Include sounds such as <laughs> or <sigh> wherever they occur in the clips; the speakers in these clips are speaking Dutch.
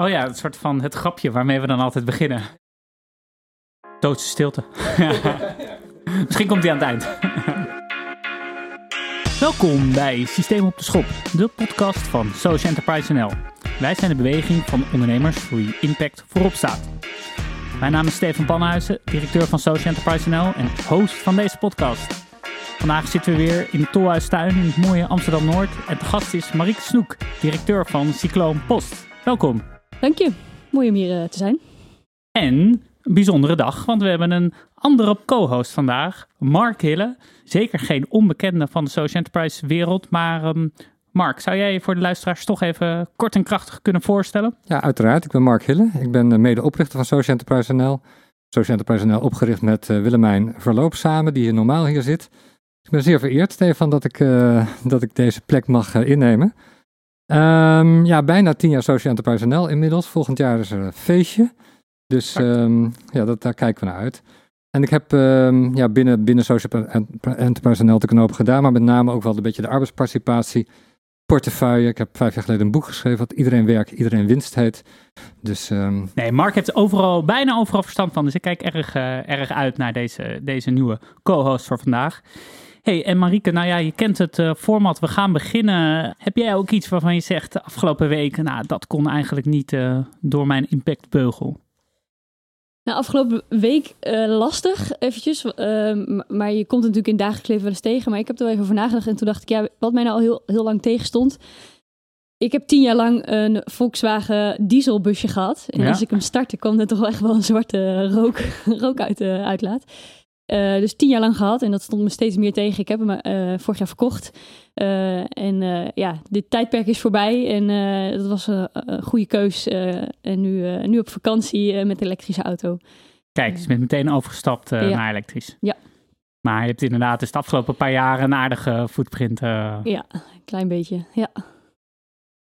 Oh ja, een soort van het grapje waarmee we dan altijd beginnen. Doodse stilte. <laughs> Misschien komt hij aan het eind. <laughs> Welkom bij Systeem op de Schop, de podcast van Social Enterprise NL. Wij zijn de beweging van ondernemers voor wie impact voorop staat. Mijn naam is Steven Panhuizen, directeur van Social Enterprise NL en host van deze podcast. Vandaag zitten we weer in de Tolhuistuin in het mooie Amsterdam-Noord. En te gast is Marieke Snoek, directeur van Cycloon Post. Welkom. Dank je. Mooi om hier eh, te zijn. En een bijzondere dag, want we hebben een andere co-host vandaag, Mark Hille. Zeker geen onbekende van de social enterprise wereld, maar ehm, Mark, zou jij je voor de luisteraars toch even kort en krachtig kunnen voorstellen? Ja, uiteraard. Ik ben Mark Hille. Ik ben eh, medeoprichter van Social Enterprise NL. Social Enterprise NL opgericht met uh, Willemijn Verloop samen, die hier normaal hier zit. Ik ben zeer vereerd, Stefan, dat ik, uh, dat ik deze plek mag innemen. Um, ja, bijna tien jaar Social Enterprise NL inmiddels. Volgend jaar is er een feestje. Dus um, ja, dat, daar kijken we naar uit. En ik heb um, ja, binnen, binnen Social Enterprise NL te knopen gedaan, maar met name ook wel een beetje de arbeidsparticipatie, portefeuille. Ik heb vijf jaar geleden een boek geschreven wat Iedereen Werk, Iedereen Winst heet. Dus, um... Nee, Mark heeft overal, bijna overal verstand van, dus ik kijk erg, uh, erg uit naar deze, deze nieuwe co-host voor vandaag. Hey, en Marieke, nou ja, je kent het uh, format. We gaan beginnen. Heb jij ook iets waarvan je zegt de afgelopen weken, nou, dat kon eigenlijk niet uh, door mijn impactbeugel? Nou, afgelopen week uh, lastig, eventjes. maar je komt natuurlijk in dagelijks leven wel eens tegen. Maar ik heb er wel even over nagedacht en toen dacht ik, ja, wat mij nou al heel, heel lang tegenstond. Ik heb tien jaar lang een Volkswagen dieselbusje gehad. En ja? als ik hem startte, kwam er toch wel echt wel een zwarte rook, <laughs> rook uit de uitlaat. Uh, dus tien jaar lang gehad en dat stond me steeds meer tegen. Ik heb hem uh, vorig jaar verkocht. Uh, en ja, dit tijdperk is voorbij en dat was een goede keus. en nu, nu op vakantie met een elektrische auto. Kijk, dus je bent meteen overgestapt ja. naar elektrisch. Ja. Maar je hebt inderdaad dus de afgelopen paar jaar een aardige footprint. Ja, een klein beetje, ja.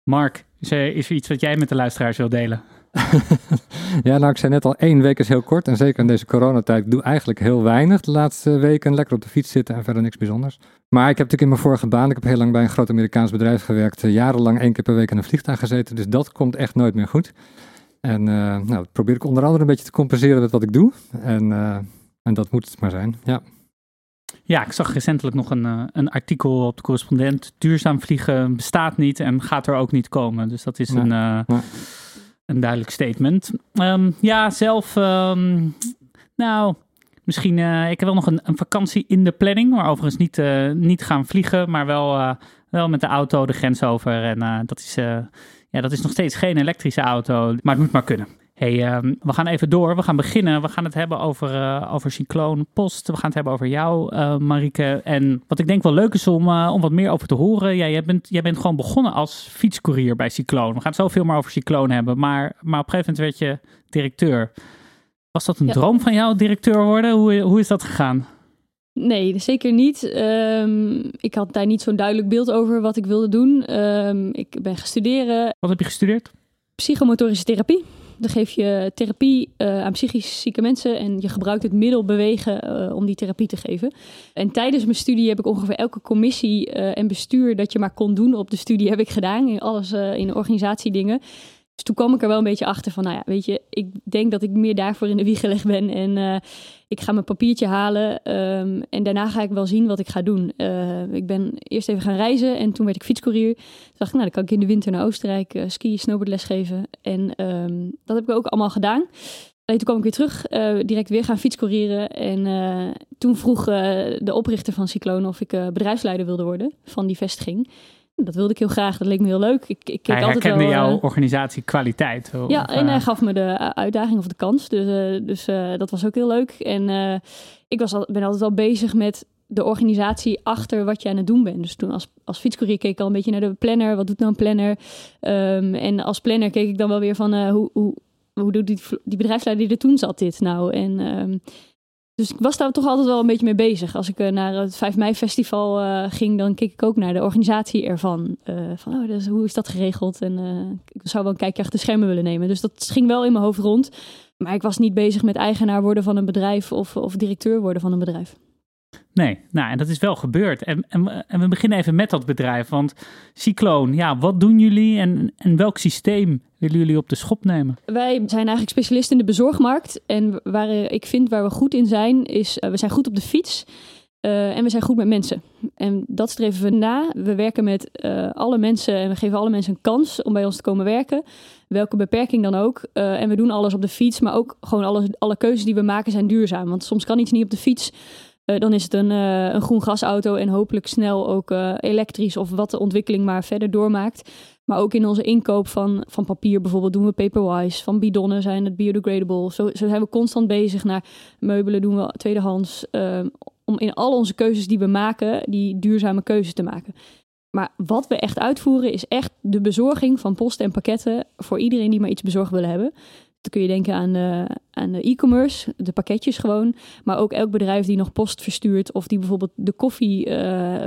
Mark, is er, is er iets wat jij met de luisteraars wil delen? <laughs> ja, nou, ik zei net al, één week is heel kort. En zeker in deze coronatijd doe eigenlijk heel weinig de laatste weken. Lekker op de fiets zitten en verder niks bijzonders. Maar ik heb natuurlijk in mijn vorige baan, ik heb heel lang bij een groot Amerikaans bedrijf gewerkt. Jarenlang één keer per week in een vliegtuig gezeten. Dus dat komt echt nooit meer goed. En uh, nou, dat probeer ik onder andere een beetje te compenseren met wat ik doe. En, uh, en dat moet het maar zijn, ja. Ja, ik zag recentelijk nog een, uh, een artikel op de correspondent. Duurzaam vliegen bestaat niet en gaat er ook niet komen. Dus dat is Nee, een... Nee. Een duidelijk statement. Um, ja, zelf, um, nou, misschien, uh, ik heb wel nog een, vakantie in de planning, maar overigens niet, uh, niet gaan vliegen, maar wel, uh, wel met de auto de grens over. En dat, is, ja, dat is nog steeds geen elektrische auto, maar het moet maar kunnen. Hey, um, we gaan even door. We gaan beginnen. We gaan het hebben over, uh, over Cycloon Post. We gaan het hebben over jou, uh, Marieke. En wat ik denk wel leuk is om, uh, om wat meer over te horen. Ja, jij, bent, jij bent gewoon begonnen als fietscourier bij Cycloon. We gaan het zoveel meer over Cycloon hebben. Maar, maar op een gegeven moment werd je directeur. Was dat een ja. droom van jou, directeur worden? Hoe, hoe is dat gegaan? Nee, zeker niet. Um, ik had daar niet zo'n duidelijk beeld over wat ik wilde doen. Um, ik ben gaan studeren. Wat heb je gestudeerd? Psychomotorische therapie. Dan geef je therapie uh, aan psychisch zieke mensen en je gebruikt het middel bewegen uh, om die therapie te geven. En tijdens mijn studie heb ik ongeveer elke commissie uh, en bestuur dat je maar kon doen op de studie heb ik gedaan. In alles in organisatiedingen. Dus toen kwam ik er wel een beetje achter van, nou ja, weet je, ik denk dat ik meer daarvoor in de wieg gelegd ben. En uh, ik ga mijn papiertje halen um, en daarna ga ik wel zien wat ik ga doen. Uh, ik ben eerst even gaan reizen en toen werd ik fietscourier. Toen dacht ik, nou, dan kan ik in de winter naar Oostenrijk uh, skiën, snowboardles geven. En um, dat heb ik ook allemaal gedaan. En toen kwam ik weer terug, direct weer gaan fietscourieren. En toen vroeg de oprichter van Cyclone of ik bedrijfsleider wilde worden van die vestiging. Dat wilde ik heel graag, dat leek me heel leuk. Ik, ik keek hij altijd herkende wel, jouw organisatie kwaliteit. Of, ja, en hij gaf me de uitdaging of de kans. Dus, uh, dus dat was ook heel leuk. En ik was al, ben altijd wel bezig met de organisatie achter wat je aan het doen bent. Dus toen als, als fietscourier keek ik al een beetje naar de planner. Wat doet nou een planner? Um, en als planner keek ik dan wel weer van hoe, hoe, hoe doet die, die bedrijfsleider die er toen zat dit nou? En um, dus ik was daar toch altijd wel een beetje mee bezig. Als ik uh, naar het 5 mei festival uh, ging, dan keek ik ook naar de organisatie ervan. Uh, van, oh, dus, hoe is dat geregeld? En ik zou wel een kijkje achter de schermen willen nemen. Dus dat ging wel in mijn hoofd rond. Maar ik was niet bezig met eigenaar worden van een bedrijf of, of directeur worden van een bedrijf. Nee, nou en dat is wel gebeurd. En, en, we beginnen even met dat bedrijf. Want Cycloon, ja, wat doen jullie en, en welk systeem willen jullie op de schop nemen? Wij zijn eigenlijk specialisten in de bezorgmarkt. En waar eh, ik vind waar we goed in zijn, is uh, we zijn goed op de fiets. Uh, en we zijn goed met mensen. En dat streven we na. We werken met alle mensen en we geven alle mensen een kans om bij ons te komen werken. Welke beperking dan ook. En we doen alles op de fiets, maar ook gewoon alle, alle keuzes die we maken zijn duurzaam. Want soms kan iets niet op de fiets. Dan is het een, een groen gasauto en hopelijk snel ook elektrisch of wat de ontwikkeling maar verder doormaakt. Maar ook in onze inkoop van, van papier bijvoorbeeld doen we paperwise. Van bidonnen zijn het biodegradable. Zo, zijn we constant bezig naar meubelen doen we tweedehands om in al onze keuzes die we maken, die duurzame keuzes te maken. Maar wat we echt uitvoeren is echt de bezorging van posten en pakketten voor iedereen die maar iets bezorgd wil hebben. Dan kun je denken aan de, aan e-commerce, de pakketjes gewoon. Maar ook elk bedrijf die nog post verstuurt of die bijvoorbeeld de koffie uh,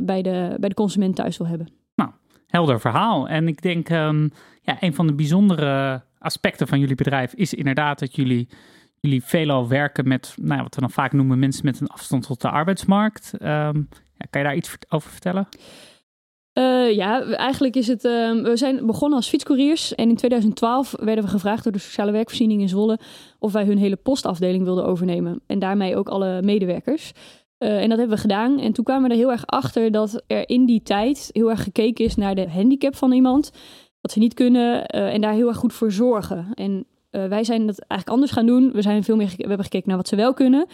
bij, de, bij de consument thuis wil hebben. Nou, helder verhaal. En ik denk, um, ja, een van de bijzondere aspecten van jullie bedrijf is inderdaad dat jullie jullie veelal werken met, nou, wat we dan vaak noemen, mensen met een afstand tot de arbeidsmarkt. Um, ja, kan je daar iets over vertellen? Uh, ja, eigenlijk is het. Uh, we zijn begonnen als fietscouriers. En in 2012 werden we gevraagd door de sociale werkvoorziening in Zwolle. of wij hun hele postafdeling wilden overnemen. En daarmee ook alle medewerkers. Uh, en dat hebben we gedaan. En toen kwamen we er heel erg achter dat er in die tijd heel erg gekeken is naar de handicap van iemand. Wat ze niet kunnen en daar heel erg goed voor zorgen. En wij zijn dat eigenlijk anders gaan doen. We, zijn veel meer we hebben gekeken naar wat ze wel kunnen.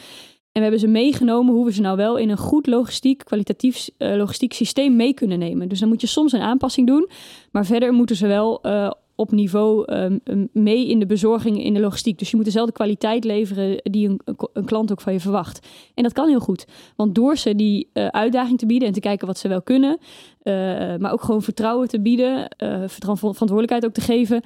En we hebben ze meegenomen hoe we ze nou wel in een goed logistiek, kwalitatief uh, logistiek systeem mee kunnen nemen. Dus dan moet je soms een aanpassing doen. Maar verder moeten ze wel uh, op niveau um, mee in de bezorging in de logistiek. Dus je moet dezelfde kwaliteit leveren die een, een klant ook van je verwacht. En dat kan heel goed. Want door ze die uh, uitdaging te bieden en te kijken wat ze wel kunnen, maar ook gewoon vertrouwen te bieden, verantwoordelijkheid ook te geven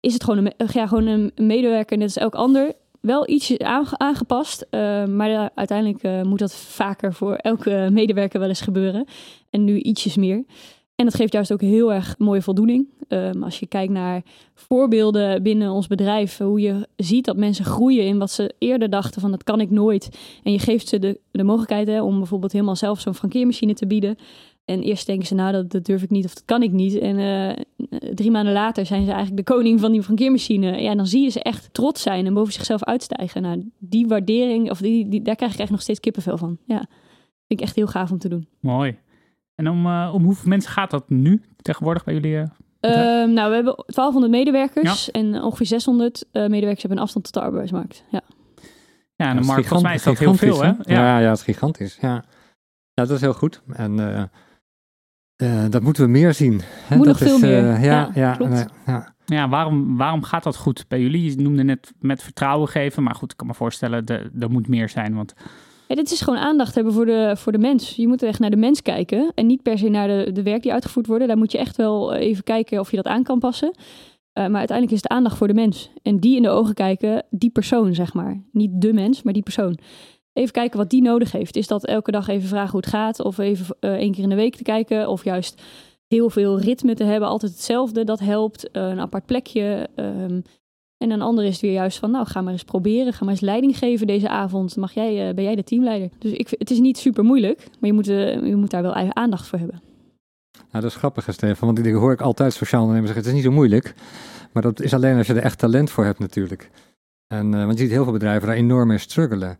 is het gewoon een, ja, gewoon een medewerker, net als elk ander. Wel ietsje aangepast, uh, maar uiteindelijk uh, moet dat vaker voor elke medewerker wel eens gebeuren. En nu ietsjes meer. En dat geeft juist ook heel erg mooie voldoening. Um, als je kijkt naar voorbeelden binnen ons bedrijf, hoe je ziet dat mensen groeien in wat ze eerder dachten van dat kan ik nooit. En je geeft ze de, de mogelijkheid hè, om bijvoorbeeld helemaal zelf zo'n frankeermachine te bieden. En eerst denken ze, nou, dat, dat durf ik niet of dat kan ik niet. En uh, drie maanden later zijn ze eigenlijk de koning van die frankeermachine. Ja, dan zie je ze echt trots zijn en boven zichzelf uitstijgen. Nou, die waardering, of die, die, daar krijg ik echt nog steeds kippenvel van. Ja, vind ik echt heel gaaf om te doen. Mooi. En om, uh, om hoeveel mensen gaat dat nu tegenwoordig bij jullie? Uh, nou, we hebben 1200 medewerkers ja. en ongeveer 600 medewerkers hebben een afstand tot de arbeidsmarkt. Ja, ja en de markt, volgens mij is dat heel veel, hè? Ja, ja, ja het is gigantisch. Ja. ja, dat is heel goed. En uh, dat moeten we meer zien. Hè? Moet dat nog is, veel meer. Uh, ja, ja, ja, ja. ja, waarom, waarom gaat dat goed bij jullie? Je noemde net met vertrouwen geven, maar goed, ik kan me voorstellen, er moet meer zijn. Want... Ja, dit is gewoon aandacht hebben voor de, voor de mens. Je moet echt naar de mens kijken en niet per se naar de, de werk die uitgevoerd worden. Daar moet je echt wel even kijken of je dat aan kan passen. Uh, maar uiteindelijk is het aandacht voor de mens. En die in de ogen kijken, die persoon, zeg maar. Niet de mens, maar die persoon even kijken wat die nodig heeft. Is dat elke dag even vragen hoe het gaat, of even uh, één keer in de week te kijken, of juist heel veel ritme te hebben, altijd hetzelfde, dat helpt. Uh, een apart plekje. Um, en een ander is weer juist van, nou, ga maar eens proberen, ga maar eens leiding geven deze avond. Mag jij, uh, ben jij de teamleider? Dus ik, het is niet super moeilijk, maar je moet, je moet daar wel even aandacht voor hebben. Nou, dat is grappig, Stefan, want die hoor ik altijd sociaal ondernemers zeggen, het is niet zo moeilijk. Maar dat is alleen als je er echt talent voor hebt natuurlijk. En, want je ziet heel veel bedrijven daar enorm mee struggelen.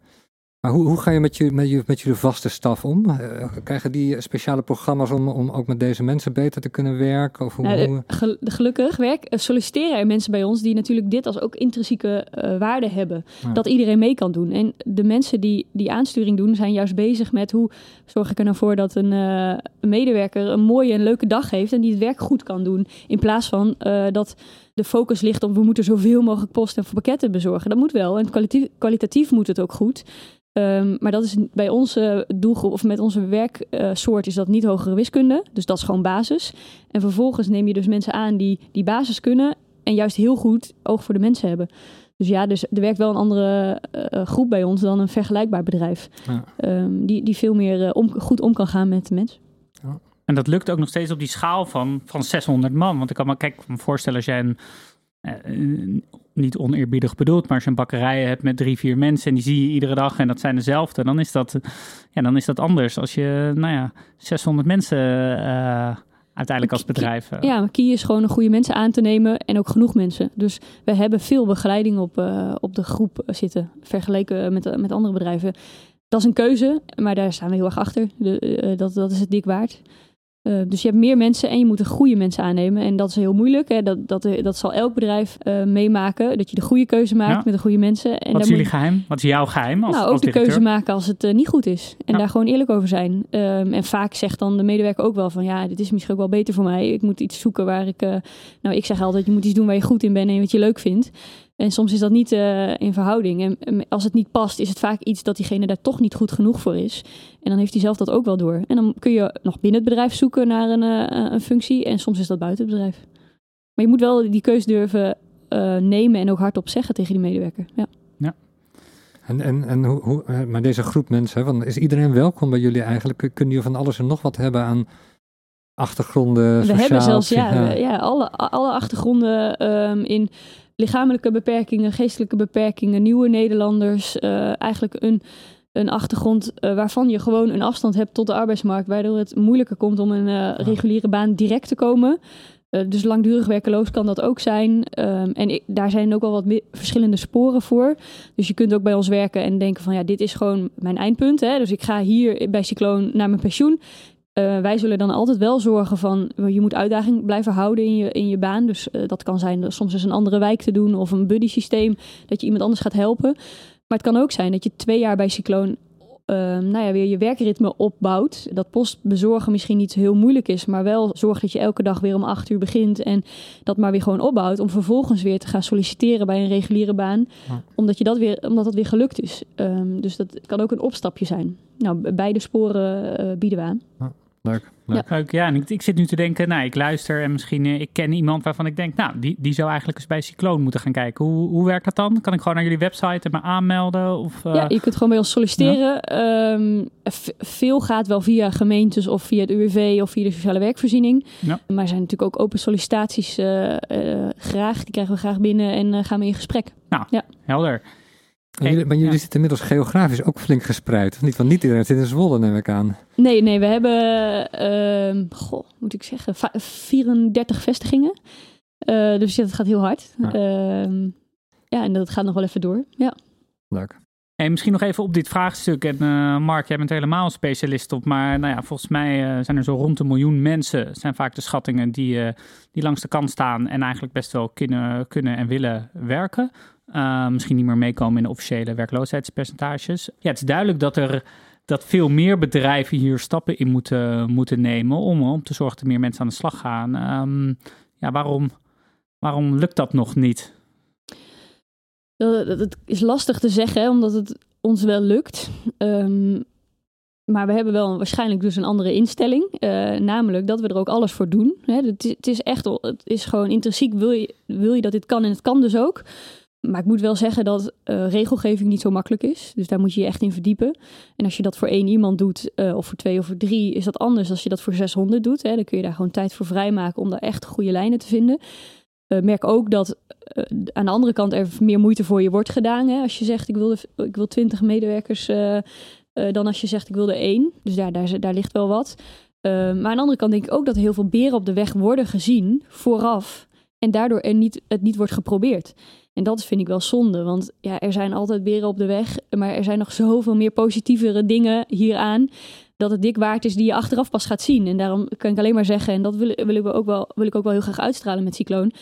Maar hoe, hoe ga je met, je, met, je, met jullie vaste staf om? Uh, krijgen die speciale programma's om, om ook met deze mensen beter te kunnen werken? Of hoe, nou, de, gelukkig werk, eh, solliciteren er mensen bij ons die natuurlijk dit als ook intrinsieke uh, waarde hebben. Dat iedereen mee kan doen. En de mensen die die aansturing doen, zijn juist bezig met hoe zorg ik er nou voor dat een, uh, een medewerker een mooie en leuke dag heeft en die het werk goed kan doen. In plaats van dat de focus ligt op we moeten zoveel mogelijk posten en pakketten bezorgen. Dat moet wel. En kwalitatief, kwalitatief moet het ook goed. Um, maar dat is bij onze doelgroep, of met onze werksoort, uh, is dat niet hogere wiskunde. Dus dat is gewoon basis. En vervolgens neem je dus mensen aan die die basis kunnen en juist heel goed oog voor de mensen hebben. Dus ja, dus er werkt wel een andere uh, groep bij ons dan een vergelijkbaar bedrijf. Ja. Um, die, die veel meer uh, om, goed om kan gaan met de mensen. Ja. En dat lukt ook nog steeds op die schaal van, van 600 man. Want ik kan me, kijk, me voorstellen als jij een, niet oneerbiedig bedoeld, maar als je een bakkerij hebt met drie, vier mensen en die zie je iedere dag en dat zijn dezelfde, dan is dat, ja, dan is dat anders. Als je, nou ja, 600 mensen uh, uiteindelijk als bedrijf. Uh. Ja, maar Kie is gewoon een goede mensen aan te nemen en ook genoeg mensen. Dus we hebben veel begeleiding op, uh, op de groep zitten, vergeleken met, met andere bedrijven. Dat is een keuze, maar daar staan we heel erg achter. De, dat, dat is het dik waard. Uh, dus je hebt meer mensen en je moet de goede mensen aannemen. En dat is heel moeilijk. Hè? Dat, dat, dat zal elk bedrijf uh, meemaken. Dat je de goede keuze maakt ja. met de goede mensen. En Wat is jullie geheim? Wat is jouw geheim? Als, nou, ook als de keuze maken als het uh, niet goed is. En ja. daar gewoon eerlijk over zijn. Um, en vaak zegt dan de medewerker ook wel van... ja, dit is misschien ook wel beter voor mij. Ik moet iets zoeken waar ik... nou, ik zeg altijd, je moet iets doen waar je goed in bent en wat je leuk vindt. En soms is dat niet uh, in verhouding. En als het niet past, is het vaak iets dat diegene daar toch niet goed genoeg voor is. En dan heeft hij zelf dat ook wel door. En dan kun je nog binnen het bedrijf zoeken naar een, uh, een functie. En soms is dat buiten het bedrijf. Maar je moet wel die keus durven uh, nemen en ook hardop zeggen tegen die medewerker. Ja. ja. En, en, en hoe, hoe, maar deze groep mensen, van, is iedereen welkom bij jullie eigenlijk? Kunnen jullie van alles en nog wat hebben aan achtergronden? We sociaal, hebben zelfs ja, ja, alle, alle achtergronden um, in lichamelijke beperkingen, geestelijke beperkingen, nieuwe Nederlanders. Uh, eigenlijk een, een achtergrond uh, waarvan je gewoon een afstand hebt tot de arbeidsmarkt, waardoor het moeilijker komt om een uh, reguliere baan direct te komen. dus langdurig werkeloos kan dat ook zijn. Um, en ik, daar zijn ook wel wat verschillende sporen voor. Dus je kunt ook bij ons werken en denken van ja, dit is gewoon mijn eindpunt. Hè? Dus ik ga hier bij Cycloon naar mijn pensioen. Uh, wij zullen dan altijd wel zorgen van, je moet uitdaging blijven houden in je, in je baan. Dus uh, dat kan zijn soms eens een andere wijk te doen of een buddy systeem, dat je iemand anders gaat helpen. Maar het kan ook zijn dat je twee jaar bij Cycloon uh, nou ja, weer je werkritme opbouwt. Dat postbezorgen misschien niet heel moeilijk is, maar wel zorg dat je elke dag weer om acht uur begint en dat maar weer gewoon opbouwt. Om vervolgens weer te gaan solliciteren bij een reguliere baan, ja. omdat, je dat weer, omdat dat weer gelukt is. Um, dus dat kan ook een opstapje zijn. Nou, beide sporen uh, bieden we aan. Ja. Leuk. Leuk. Ja, ja en ik, ik, zit nu te denken, nou, ik luister en misschien uh, ik ken iemand waarvan ik denk, nou, die, die zou eigenlijk eens bij Cycloon moeten gaan kijken. Hoe, hoe werkt dat dan? Kan ik gewoon naar jullie website en me aanmelden? Of, uh... Ja, je kunt gewoon bij ons solliciteren. Ja. Um, veel gaat wel via gemeentes of via het UWV of via de sociale werkvoorziening. Ja. Maar er zijn natuurlijk ook open sollicitaties uh, graag. Die krijgen we graag binnen en gaan we in gesprek. Nou, ja. helder. En jullie, maar jullie ja. zitten inmiddels geografisch ook flink gespreid, of niet? Want niet iedereen zit in Zwolle, neem ik aan. Nee, nee, we hebben, uh, goh, moet ik zeggen, 34 vestigingen. Uh, dus dat gaat heel hard. Ja. Uh, ja, en dat gaat nog wel even door. Ja. Leuk. En misschien nog even op dit vraagstuk. En uh, Mark, jij bent helemaal een specialist op. Maar nou ja, volgens mij uh, zijn er zo rond een miljoen mensen. zijn vaak de schattingen die, uh, die langs de kant staan. En eigenlijk best wel kunnen, kunnen en willen werken. Uh, misschien niet meer meekomen in de officiële werkloosheidspercentages. Ja, het is duidelijk dat er dat veel meer bedrijven hier stappen in moeten, moeten nemen om, om te zorgen dat er meer mensen aan de slag gaan. Um, ja, waarom, waarom lukt dat nog niet? Dat, is lastig te zeggen, omdat het ons wel lukt. Um, maar we hebben wel waarschijnlijk dus een andere instelling. Uh, namelijk dat we er ook alles voor doen. Hè, het, is, het, is, echt, het is gewoon intrinsiek, wil je, wil je dat dit kan en het kan dus ook. Maar ik moet wel zeggen dat uh, regelgeving niet zo makkelijk is. Dus daar moet je je echt in verdiepen. En als je dat voor één iemand doet, uh, of voor twee of voor drie, is dat anders als je dat voor 600 doet. Hè. Dan kun je daar gewoon tijd voor vrijmaken om daar echt goede lijnen te vinden. Uh, merk ook dat aan de andere kant er meer moeite voor je wordt gedaan. Hè. Als je zegt, ik wil, ik wil 20 medewerkers, dan als je zegt, ik wil er één. Dus daar, daar, daar ligt wel wat. maar aan de andere kant denk ik ook dat heel veel beren op de weg worden gezien vooraf. En daardoor er niet, het niet wordt geprobeerd. En dat vind ik wel zonde, want ja, er zijn altijd beren op de weg, maar er zijn nog zoveel meer positievere dingen hieraan dat het dik waard is die je achteraf pas gaat zien. En daarom kan ik alleen maar zeggen, en dat wil, wil, ik, ook wel, wil ik ook wel heel graag uitstralen met Cycloon.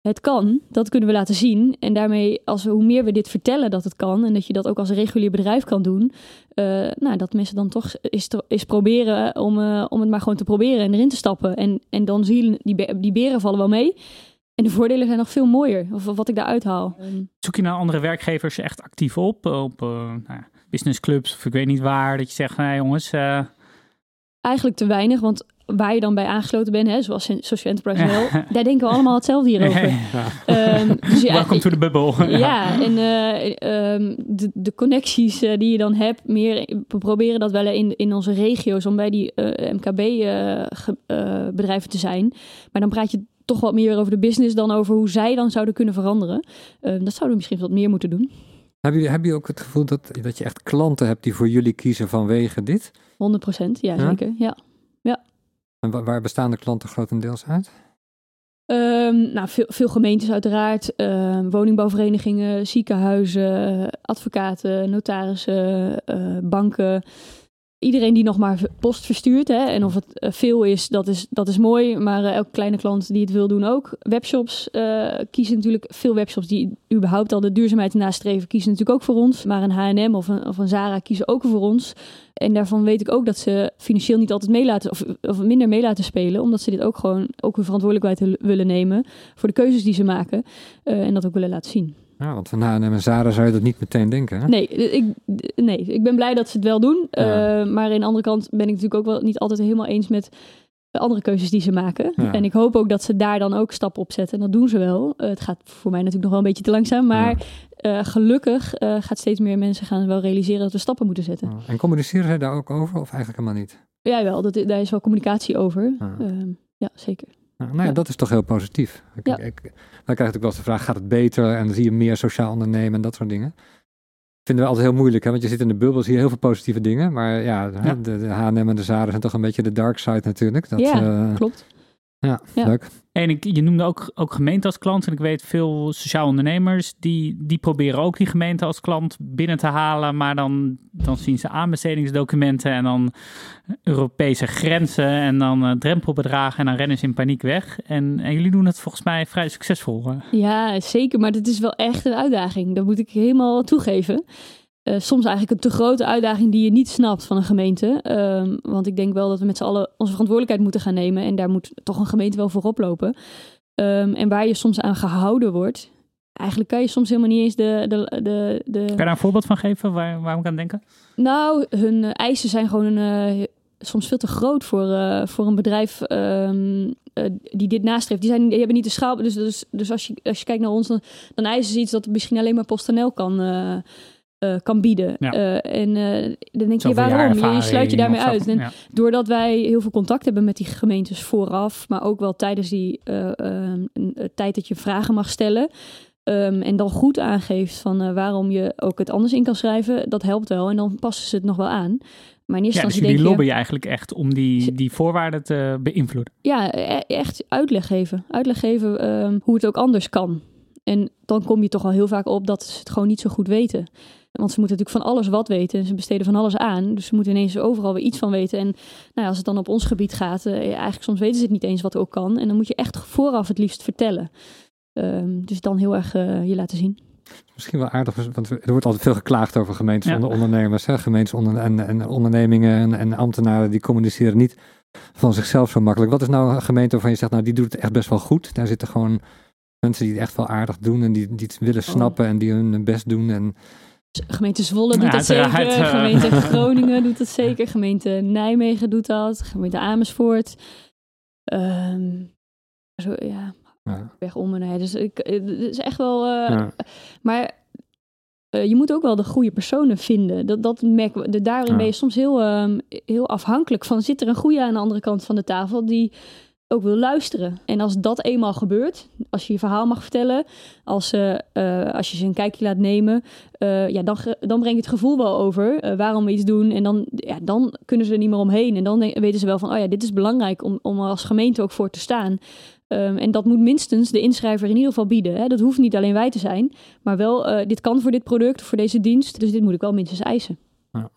Het kan, dat kunnen we laten zien. En daarmee, als we, hoe meer we dit vertellen dat het kan en dat je dat ook als regulier bedrijf kan doen, uh, nou, dat mensen dan toch is, is proberen om, uh, om het maar gewoon te proberen en erin te stappen. En, en dan zie je, die, die beren vallen wel mee. En de voordelen zijn nog veel mooier, of wat ik daaruit haal. Zoek je naar andere werkgevers echt actief op? Op uh, nou, businessclubs of ik weet niet waar, dat je zegt, nee jongens... Uh... Eigenlijk te weinig, want waar je dan bij aangesloten bent, hè, zoals Social Enterprise Mail, <laughs> daar denken we allemaal hetzelfde hierover. Ja. Um, dus ja, Welcome to the bubble. <laughs> ja, en uh, um, de, de, connecties uh, die je dan hebt, meer, we proberen dat wel in, in onze regio's om bij die uh, MKB-bedrijven te zijn. Maar dan praat je toch wat meer over de business dan over hoe zij dan zouden kunnen veranderen. Uh, dat zouden we misschien wat meer moeten doen. Hebben jullie, hebben jullie ook het gevoel dat, dat je echt klanten hebt die voor jullie kiezen vanwege dit? 100 procent, ja, ja, zeker. Ja. ja. En waar bestaan de klanten grotendeels uit? Um, nou, veel, veel, gemeentes uiteraard, uh, woningbouwverenigingen, ziekenhuizen, advocaten, notarissen, uh, banken iedereen die nog maar post verstuurt. Hè, en of het eh, veel is, dat is, dat is mooi. Maar uh, elke kleine klant die het wil doen ook. Webshops uh, kiezen natuurlijk, veel webshops die überhaupt al de duurzaamheid nastreven, kiezen natuurlijk ook voor ons. Maar een H&M of een, Zara kiezen ook voor ons. En daarvan weet ik ook dat ze financieel niet altijd meelaten of, of minder mee laten spelen. Omdat ze dit ook gewoon ook hun verantwoordelijkheid willen nemen voor de keuzes die ze maken. en dat ook willen laten zien. Ja, want van H&M en Zara zou je dat niet meteen denken, hè? Nee, ik, nee, ik ben blij dat ze het wel doen. Ja. Uh, maar aan de andere kant ben ik natuurlijk ook wel niet altijd helemaal eens met de andere keuzes die ze maken. Ja. En ik hoop ook dat ze daar dan ook stappen op zetten. En dat doen ze wel. Uh, het gaat voor mij natuurlijk nog wel een beetje te langzaam. Maar ja. uh, gelukkig gaat steeds meer mensen gaan wel realiseren dat we stappen moeten zetten. En communiceren zij daar ook over of eigenlijk helemaal niet? Ja, wel. Dat, daar is wel communicatie over. Ehm, ja, zeker. Nou, nou ja, dat is toch heel positief. Ik, ja. ik, dan krijg ik natuurlijk wel eens de vraag, gaat het beter? En dan zie je meer sociaal ondernemen en dat soort dingen. Vinden we altijd heel moeilijk, hè? want je zit in de bubbel, zie je heel veel positieve dingen. Maar ja, ja. de, H&M en de Zara zijn toch een beetje de dark side natuurlijk. Dat, ja, uh, klopt. Ja, leuk. En ik, je noemde ook, ook gemeente als klant. En ik weet veel sociaal ondernemers die, die proberen ook die gemeente als klant binnen te halen. Maar dan, dan zien ze aanbestedingsdocumenten en dan Europese grenzen en dan uh, drempelbedragen. En dan rennen ze in paniek weg. En, en jullie doen het volgens mij vrij succesvol. Ja, zeker. Maar het is wel echt een uitdaging. Dat moet ik helemaal toegeven. Uh, soms eigenlijk een te grote uitdaging die je niet snapt van een gemeente. Um, want ik denk wel dat we met z'n allen onze verantwoordelijkheid moeten gaan nemen. En daar moet toch een gemeente wel voorop lopen. Um, en waar je soms aan gehouden wordt. Eigenlijk kan je soms helemaal niet eens de. de, de, de... Kan je daar een voorbeeld van geven waar, waar ik aan denken? Nou, hun uh, eisen zijn gewoon uh, soms veel te groot voor, voor een bedrijf um, die dit nastreeft. Die, zijn, die hebben niet de schaal. Dus, dus, dus als, je, als je kijkt naar ons, dan, dan eisen ze iets dat misschien alleen maar PostNL kan uh, kan bieden. Ja. Uh, en uh, dan denk je, waarom? Je sluit je daarmee uit. En ja. doordat wij heel veel contact hebben met die gemeentes vooraf, maar ook wel tijdens die tijd dat je vragen mag stellen. Um, en dan goed aangeeft van waarom je ook het anders in kan schrijven, dat helpt wel. En dan passen ze het nog wel aan. Maar in eerste ja, dus jullie lobben je eigenlijk echt om die, die voorwaarden te beïnvloeden? Ja, e echt uitleg geven. Uitleg geven um, hoe het ook anders kan. En dan kom je toch al heel vaak op dat ze het gewoon niet zo goed weten. Want ze moeten natuurlijk van alles wat weten. En ze besteden van alles aan. Dus ze moeten ineens overal weer iets van weten. En nou ja, als het dan op ons gebied gaat, uh, eigenlijk soms weten ze het niet eens wat er ook kan. En dan moet je echt vooraf het liefst vertellen. Um, dus dan heel erg uh, je laten zien. Misschien wel aardig, want er wordt altijd veel geklaagd over gemeentes ja. ondernemers. Hè? Gemeentes onder, en, en ondernemingen en, en ambtenaren die communiceren niet van zichzelf zo makkelijk. Wat is nou een gemeente waarvan je zegt, nou die doet het echt best wel goed. Daar zitten gewoon mensen die het echt wel aardig doen en die, die het willen oh. snappen oh. en die hun best doen. En Gemeente Zwolle doet dat zeker. Uh. Gemeente <laughs> Groningen doet dat zeker. Gemeente Nijmegen doet dat. Gemeente Amersfoort. Um, zo, ja, ja. weg om en Dus ik, het is echt wel. Uh, ja. Maar uh, je moet ook wel de goede personen vinden. Dat, dat merken we. Daarin ja. ben je soms heel, um, heel afhankelijk van. Zit er een goede aan de andere kant van de tafel die ook wil luisteren. En als dat eenmaal gebeurt, als je je verhaal mag vertellen, als, uh, als je ze een kijkje laat nemen, uh, ja, dan, dan breng je het gevoel wel over waarom we iets doen. En dan, ja, dan kunnen ze er niet meer omheen. En dan weten ze wel van, oh ja, dit is belangrijk om, om als gemeente ook voor te staan. Um, en dat moet minstens de inschrijver in ieder geval bieden. Hè? Dat hoeft niet alleen wij te zijn, maar wel, dit kan voor dit product, voor deze dienst. Dus dit moet ik wel minstens eisen.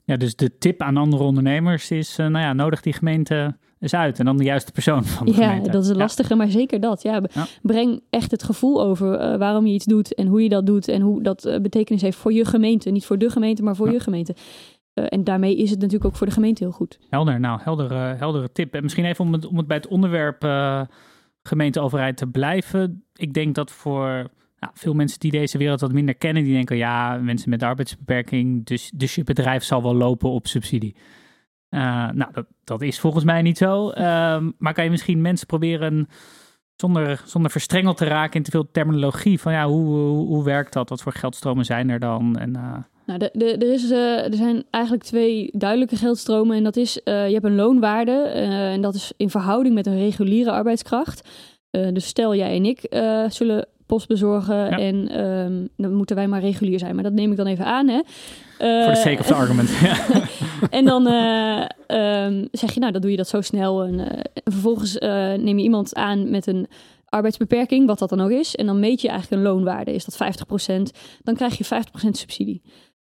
Ja, dus de tip aan andere ondernemers is, nou ja, nodig die gemeente is uit. En dan de juiste persoon van de ja, gemeente. dat is lastige, maar zeker dat. Ja, Breng echt het gevoel over uh, waarom je iets doet en hoe je dat doet. En hoe dat uh, betekenis heeft voor je gemeente. Niet voor de gemeente, maar voor je gemeente. Uh, en daarmee is het natuurlijk ook voor de gemeente heel goed. Helder, nou, heldere, heldere tip. En misschien even om het, om het bij het onderwerp gemeenteoverheid te blijven. Ik denk dat voor nou, veel mensen die deze wereld wat minder kennen, die denken ja, mensen met arbeidsbeperking, dus, dus je bedrijf zal wel lopen op subsidie. Uh, nou, dat, dat, is volgens mij niet zo. Uh, maar kan je misschien mensen proberen zonder, zonder verstrengeld te raken in te veel terminologie van ja, hoe, hoe, werkt dat? Wat voor geldstromen zijn er dan? En, uh... Nou, de, de, er, is, uh, er zijn eigenlijk twee duidelijke geldstromen. En dat is, je hebt een loonwaarde en dat is in verhouding met een reguliere arbeidskracht. Eh, dus stel jij en ik eh, zullen post bezorgen Ja. en ehm, dan moeten wij maar regulier zijn. Maar dat neem ik dan even aan, hè. Voor de Eh, sake of the argument. <laughs> En dan eh, ehm, zeg je, nou, dan doe je dat zo snel. En, eh, en vervolgens eh, neem je iemand aan met een arbeidsbeperking, wat dat dan ook is. En dan meet je eigenlijk een loonwaarde. Is dat 50%, dan krijg je 50% subsidie.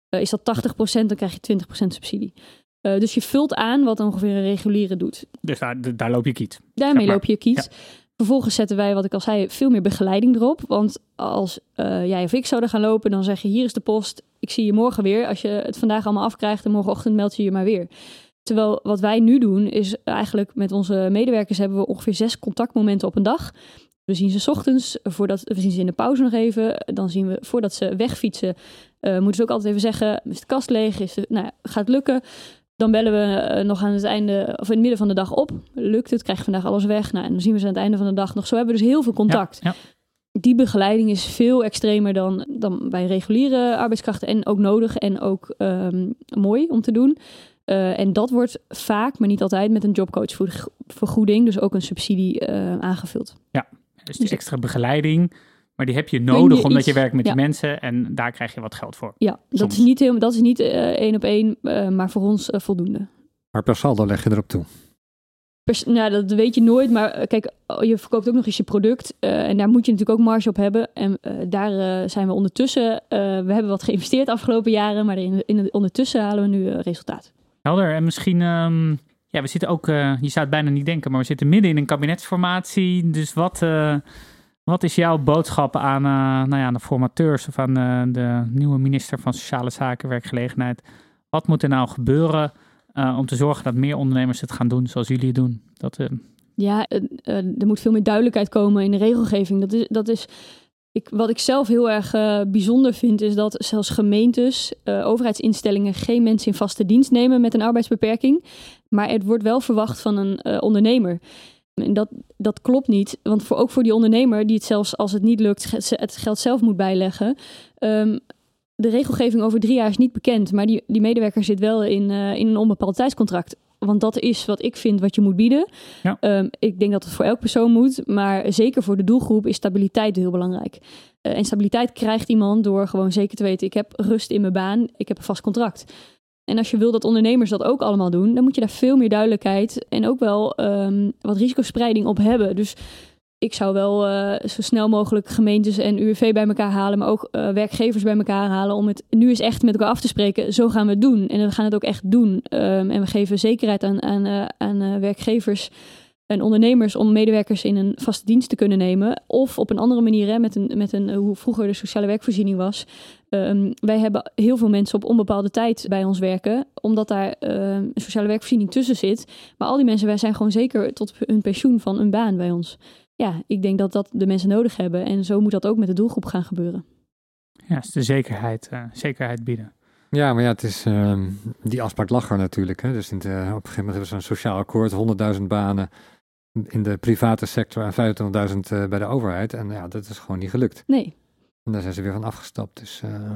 Eh, is dat 80%, dan krijg je 20% subsidie. Eh, dus je vult aan wat ongeveer een reguliere doet. Dus daar, daar loop je kiet. Daarmee Zeg maar. loop je kiet. Vervolgens zetten wij, wat ik al zei, veel meer begeleiding erop. Want als eh, jij of ik zouden gaan lopen, dan zeg je: hier is de post. Ik zie je morgen weer. Als je het vandaag allemaal afkrijgt en morgenochtend meld je je maar weer. Terwijl wat wij nu doen, is eigenlijk met onze medewerkers hebben we ongeveer zes contactmomenten op een dag. We zien ze ochtends, voordat, we zien ze in de pauze nog even. Dan zien we voordat ze wegfietsen, eh, moeten ze ook altijd even zeggen: is de kast leeg? Is de, nou ja, gaat het lukken? Dan bellen we eh, nog aan het einde, of in het midden van de dag op. Lukt het? Krijg je vandaag alles weg? Nou, en dan zien we ze aan het einde van de dag nog. Zo hebben we dus heel veel contact. Ja, Die begeleiding is veel extremer dan, dan bij reguliere arbeidskrachten. En ook nodig en ook ehm, mooi om te doen. Eh, en dat wordt vaak, maar niet altijd, met een jobcoachvergoeding. Dus ook een subsidie eh, aangevuld. Dus die extra begeleiding. Maar die heb je je nodig omdat iets- je werkt met ja. die mensen. En daar krijg je wat geld voor. Ja, dat Soms. is niet, helemaal, dat is niet eh, één op één, eh, maar voor ons eh, voldoende. Maar per saldo leg je erop toe. Pers- nou, dat weet je nooit, maar kijk, oh, je verkoopt ook nog eens je product. eh, en daar moet je natuurlijk ook marge op hebben. En eh, daar zijn we ondertussen, eh, we hebben wat geïnvesteerd de afgelopen jaren, maar in, in, ondertussen halen we nu resultaat. Helder. En misschien, ehm, ja, we zitten ook, eh, je zou het bijna niet denken, maar we zitten midden in een kabinetsformatie. Dus wat, eh, wat is jouw boodschap aan, eh, nou ja, aan de formateurs of aan eh, de nieuwe minister van Sociale Zaken, Werkgelegenheid? Wat moet er nou gebeuren eh, om te zorgen dat meer ondernemers het gaan doen zoals jullie doen? Dat, Ja, er moet veel meer duidelijkheid komen in de regelgeving. Dat is, dat is ik, wat ik zelf heel erg bijzonder vind, is dat zelfs gemeentes, overheidsinstellingen geen mensen in vaste dienst nemen met een arbeidsbeperking. Maar het wordt wel verwacht van een ondernemer. En dat, dat klopt niet, want voor, ook voor die ondernemer die het zelfs als het niet lukt, het geld zelf moet bijleggen. ehm, de regelgeving over drie jaar is niet bekend, maar die, die medewerker zit wel in, eh, in een onbepaald tijdscontract. Want dat is wat ik vind wat je moet bieden. Ja. Ehm, ik denk dat het voor elk persoon moet, maar zeker voor de doelgroep is stabiliteit heel belangrijk. Eh, en stabiliteit krijgt iemand door gewoon zeker te weten: ik heb rust in mijn baan, ik heb een vast contract. En als je wil dat ondernemers dat ook allemaal doen, dan moet je daar veel meer duidelijkheid en ook wel ehm, wat risicospreiding op hebben. Dus ik zou wel eh, zo snel mogelijk gemeentes en UWV bij elkaar halen, maar ook eh, werkgevers bij elkaar halen om het nu eens echt met elkaar af te spreken. Zo gaan we het doen. En we gaan het ook echt doen. Ehm, en we geven zekerheid aan, aan, eh, aan eh, en ondernemers om medewerkers in een vaste dienst te kunnen nemen. Of op een andere manier, hè, met een, met een, eh, hoe vroeger de sociale werkvoorziening was. Ehm, wij hebben heel veel mensen op onbepaalde tijd bij ons werken, omdat daar ehm, een sociale werkvoorziening tussen zit. Maar al die mensen, wij zijn gewoon zeker tot hun pensioen van een baan bij ons. Ja, ik denk dat dat de mensen nodig hebben. En zo moet dat ook met de doelgroep gaan gebeuren. ja, is de zekerheid, eh, zekerheid bieden. Ja, maar ja, het is, ehm, die afspraak lag er natuurlijk. Hè? Dus in de, op een gegeven moment hebben ze een sociaal akkoord, 100.000 banen in de private sector en 25.000 eh, bij de overheid. En ja, dat is gewoon niet gelukt. Nee. En daar zijn ze weer van afgestapt. Dus eh,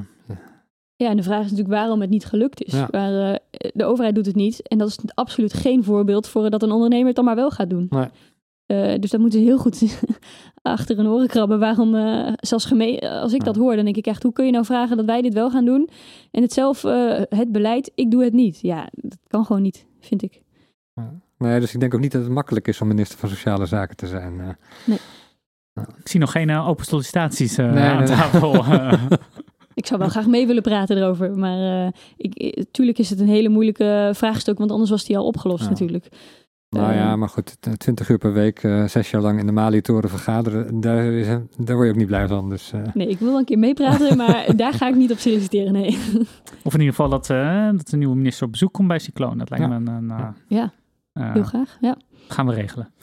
Ja, en de vraag is natuurlijk waarom het niet gelukt is. Ja. Maar, eh, de overheid doet het niet. En dat is absoluut geen voorbeeld voor dat een ondernemer het dan maar wel gaat doen. Nee. Dus dat moeten ze heel goed <laughs> achter hun oren krabben. Waarom, zelfs geme- als ik dat hoor, dan denk ik echt, hoe kun je nou vragen dat wij dit wel gaan doen? En het zelf, het beleid, ik doe het niet. Ja, dat kan gewoon niet, vind ik. Nee, dus ik denk ook niet dat het makkelijk is om minister van Sociale Zaken te zijn. eh. Ik zie nog geen eh, open sollicitaties eh, Nee, aan nee, nee. tafel. <laughs> Ik zou wel graag mee willen praten erover. Maar eh, ik, tuurlijk is het een hele moeilijke vraagstuk, want anders was die al opgelost Ja. natuurlijk. Nou ja, maar goed, t- 20 uur per week, zes jaar lang in de Mali-toren vergaderen, daar, is, daar word je ook niet blij van. Dus eh, Nee, ik wil wel een keer meepraten, maar <laughs> daar ga ik niet op solliciteren, nee. of in ieder geval dat, eh, dat de nieuwe minister op bezoek komt bij Cycloon. Dat lijkt Ja. me een... eh, Ja, heel graag. Ja. gaan we regelen.